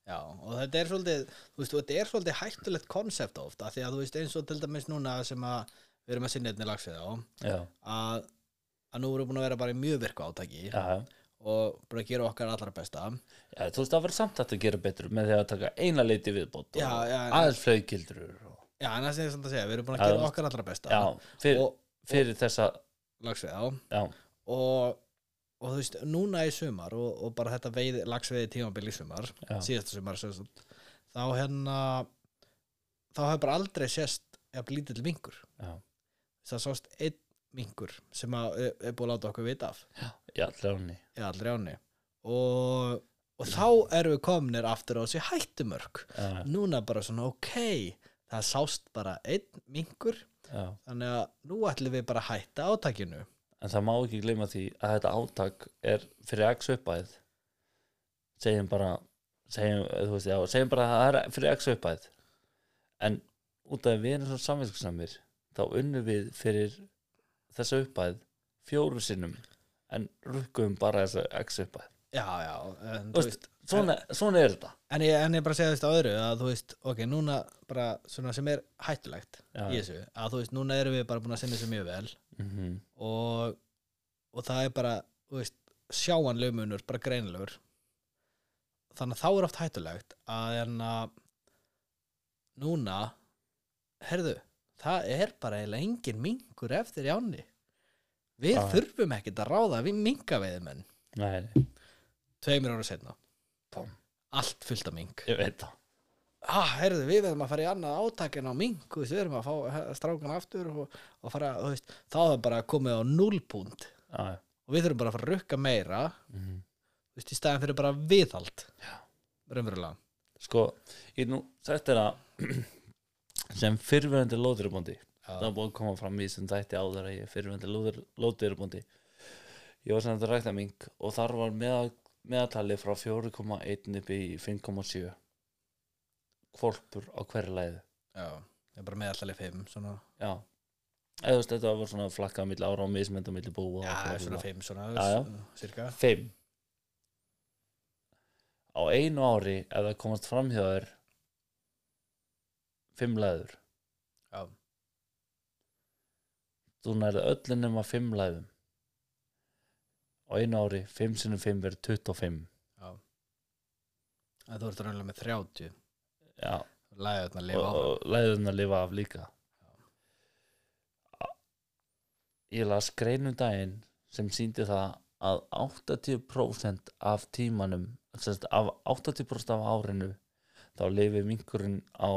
Já og þetta er svolítið, þú veist, þetta er svolítið hættulegt konsept ofta, því að þú veist eins og til dæmis núna sem að við erum að sinna einni lagsvið á, að að nú erum við búin að vera bara í mjög virku átaki já, og bara að gera okkar allra besta. Já þú veist það verður samt að gera betur með því að taka eina leiti viðbót og aðeins flögildur og, já, en það sem ég samt að segja, við erum búin að Já, gera okkar allra besta. Já, fyrir, og, fyrir þessa lagsvið á. Já, og, og þú veist, núna í sumar og, og bara þetta veið, lagsveiði tímabil í sumar Já. síðasta sumar sem sagt, þá hérna þá hefur bara aldrei sést eða lítill mingur já, það sást einn mingur sem að, er, er búin að láta okkur vita af. Í allri áni og, og þá erum við komnir aftur á þessi hættumörk. Já, núna bara svona ok það sást bara einn mingur já. Þannig að nú ætlum við bara að hætta átakinu En það má ekki gleyma því að þetta átak er fyrir x uppæð segjum bara segjum, þú veist, já, segjum bara að það er fyrir x uppæð en út af við erum svo samvinskusamir þá unnum við fyrir þessa uppæð fjóru sinnum en rukkum bara þessa x uppæð já já en, veist, svona, svona er þetta. En ég, en ég bara segja þetta á öðru að þú veist, ok, núna bara svona sem er hættulegt Já. í þessu, að þú veist, núna erum við bara búin að sinna þessu mjög vel mm og, og það er bara, veist, sjáanleg munur, bara greinilegur. Þannig að þá er oft hættulegt að en að núna, herðu það er bara eiginlega engin mingur eftir í ánni við Já. þurfum ekkert að ráða við mingaveiðmenn Nei, nei, tveimur ára setna Pám. allt fullt af ming ég veit það ah, heyrðu, við verðum að fara í annað átakin á veist, við verðum að fá strákan aftur og, og fara, þú veist, þá er það bara komið á nullpunkt Já, já, og við þurfum bara að fara að rukka meira, mhm þú veist, í staðin fyrir bara viðhald. Já. Raunverulega. Sko, ég nú sagt þér að sem fyrfirandi lóðurubóndi það er búið að koma fram í sem þætti áður að ég er fyrfirandi lóðurubóndi ég var sem þetta rækta mink og þar var meðal, meðaltali frá 4,1 upp í 5,7 kvolpur á hverju læðu Já, ég er bara með allir fimm, svona. já, eða þú veist, þetta var svona flakkað milli ára og mismend og milli búa Já, svona bla. fimm svona Já, cirka. Fimm. Á einu ári ef það komast fram hjá þér fimm læður. Já, þú nærði öllu nema fimm læðum. Á einu ári, fimm sinnum fimm verður 25 já. En þú ert raunlega með 30 já, Læðurna lifa og læðurinn að lifa af líka. Ég las greinum daginn sem síndi það að 80% af tímanum sérst, af 80% af árinu þá lifi minkurinn á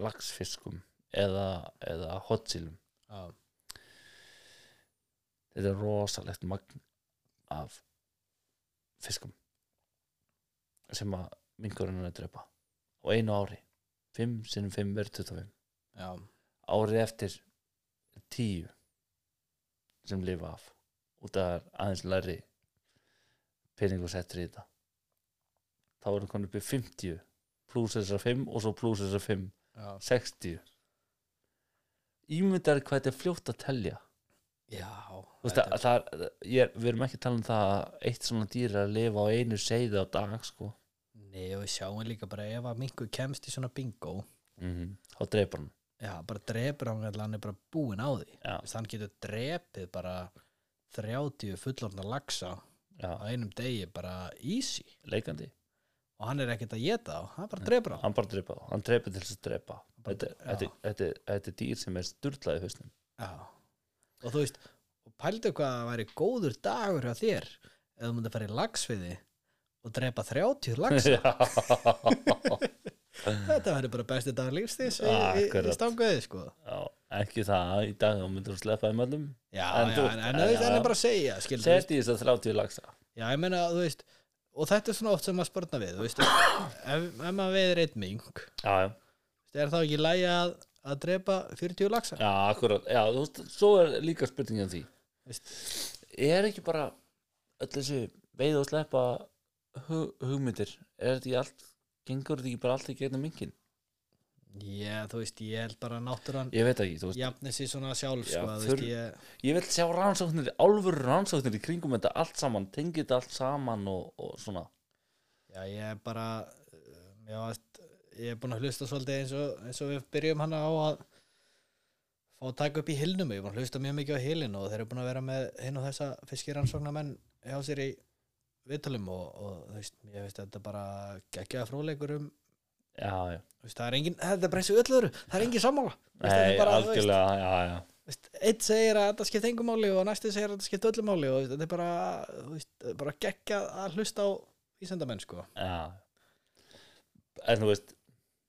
laxfiskum eða, eða hotsílum. Já, þetta er rosalegt magn af fiskum sem að minkurinn er að drepa á einu ári. 5 sinnum 5 verður 25 já, árið eftir 10 sem lifa af. Af það er aðeins læri peningur settur í þetta. Þá erum konið upp í 50 pluss þessar 5 og svo pluss þessar 5 já, 60 ímyndar hvað þetta er fljótt að telja. Já. Að, það er, er, við erum ekki að tala um það að eitt svona dýr er að lifa á einu seiði á dag sko. Nei, og við sjáum líka bara ef að minkur kemst í svona bingo. Mm þá dreipar hann. Já, bara drepur hann hann er bara búinn á því. Já, Þess, Hann getur drepið bara 30 fullorna já, á einum degi bara easy. Leikandi. Og hann er ekkert að geta á, hann bara drepur á hann bara dreipa þá, hann dreipar til þess að dreipa þetta, er dýr sem er sturlaði hausnum. Já, og þú veist pældu hvað það væri góður dagur hjá þér ef þú myndir fara í lagsviði og drepa 30 laxa. Þetta væri bara besti dagur lífstíðs í, í, í stanguði sko. Já, ekki það í dag þá myndir þú sleppa þeim öllum. Já, En já, en, en, en já. bara að segja seti þess að 30 lagsa Já, ég meina, þú veist og þetta er svona oft sem maður spörna við þú veist, ef, ef maður veður já, já, er þá ekki lægi að, að drepa 40 laxa? Já, akkurat. Já, þú veist, svo er líka spurningin því. Veist. er ekki bara öll þessi veið og sleppa hugmyndir? Er þetta ekki allt gengur þetta ekki bara allt í gegnum minkin Já, þú veist, ég held bara að náttúran ég veit ekki, þú veist jafni sér svona sjálf Já, sko, þú þurr- veist, ég, ég vil sjá rannsóknir, álfur rannsóknir í kringum þetta allt saman, tengið þetta allt saman og, og svona. Já, ég er bara uh, já, veist, ég er búin að hlusta svolítið eins og, eins og við byrjum hana á að fá að taka upp í hilnum ég er búin að hlusta mjög mikið á hilin og þeir eru búin að vera með hinn og þessa fiskiransóknarmenn hjá sér í viðtölum og, og þú veist, ég veist þetta bara geggjaða fróleikur um já, já, Þú veist, það er engin, þetta er og öll öðru það er engin sammála. Nei, algjörlega já, já, eitt segir að þetta skipt engum máli og næsti segir að þetta skipt öllu máli og þetta er bara, veist, bara geggja að hlusta á vísendamenn sko. já. En þú veist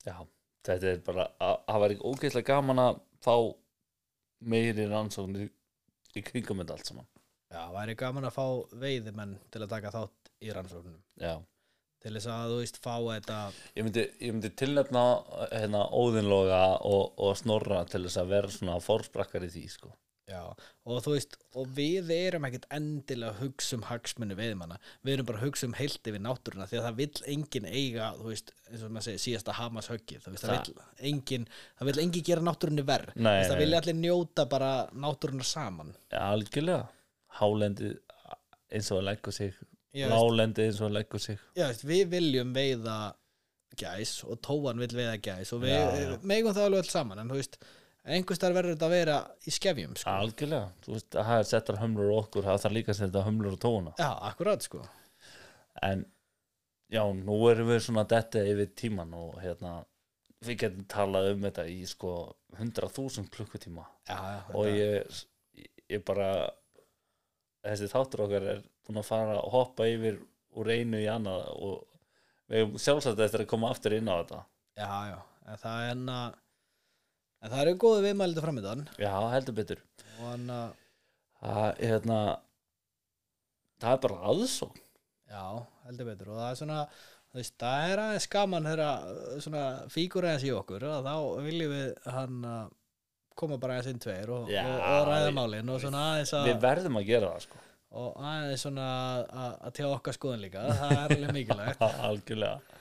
já, þetta er bara að- það var ekki ógeðslega gaman að fá meiri rannsóknir í kringum þetta allt saman Já, væri gaman að fá veiðimenn til að taka þátt í rannsóknum. Já, til þess að, þú veist, fá þetta ég myndi, ég myndi tilnefna hérna óðinloga og, og snorra til þess að vera svona fórsprakkar í því sko. Já, og þú veist, og við erum ekkert endilega að hugsa um hagsmunni veiðmanna, við erum bara að hugsa um heilti við náttúruna, því að það vill enginn eiga, þú veist, eins og maður segir, síðasta hamas höggið, veist, það, Það- vill enginn það vill enginn gera náttúrunni verð, það vilja allir njóta bara náttúruna saman. Já, algjörlega hálendið eins og að leggur sig lálendið eins og að leggur sig. Já, veist, við viljum veiða gæs og tóan vill veiða gæs og við Já, já. megum það alveg alls saman, en þú veist einhvers þar verður þetta að vera í skefjum sko. algjörlega, þú veist, að það er settar hömlur á okkur það þarf líka að setja hömlur á tóna Já, akkurat, sko. En já, nú erum við svona detta yfir tíman og hérna við getum talað um þetta í sko 100.000 klukkutíma. Já, og ég, ég bara þessi þáttur okkar er búin að fara að hoppa yfir úr einu í annað og við hefum sjálfsagt eftir að koma aftur inn á þetta. Já, já, en það er enna en það eru góðu viðmældu framöndan já, heldur betur. Og hann að, það, er hérna, það er bara aðsókn. Já, heldur betur. Og það er svona, þú veist, það er aðeins gaman þeirra, svona fígur aðeins í okkur og þá viljum við hann að koma bara aðeins inn tveir og, Já, og, og ræða við- málin og svona aðeins að við verðum að gera það sko. Og aðeins svona að, að tjá okkar skoðun líka. Það er alveg mikilvægt. Algjörlega.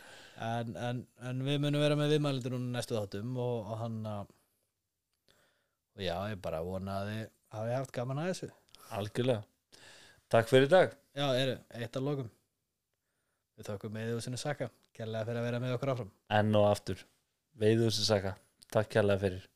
En, en, en við munum vera með viðmælindur núna næstu þáttum og, og hann að og já, ég bara vona að þið hafi haft gaman að þessu. Algjörlega. Takk fyrir í dag. Já, eru, eitt að lokum. Við þökkum með þú sinni saka. Kærlega fyrir að vera með okkur áfram. Enn og aftur. Veiðu þessi saka. Takk kærlega fyrir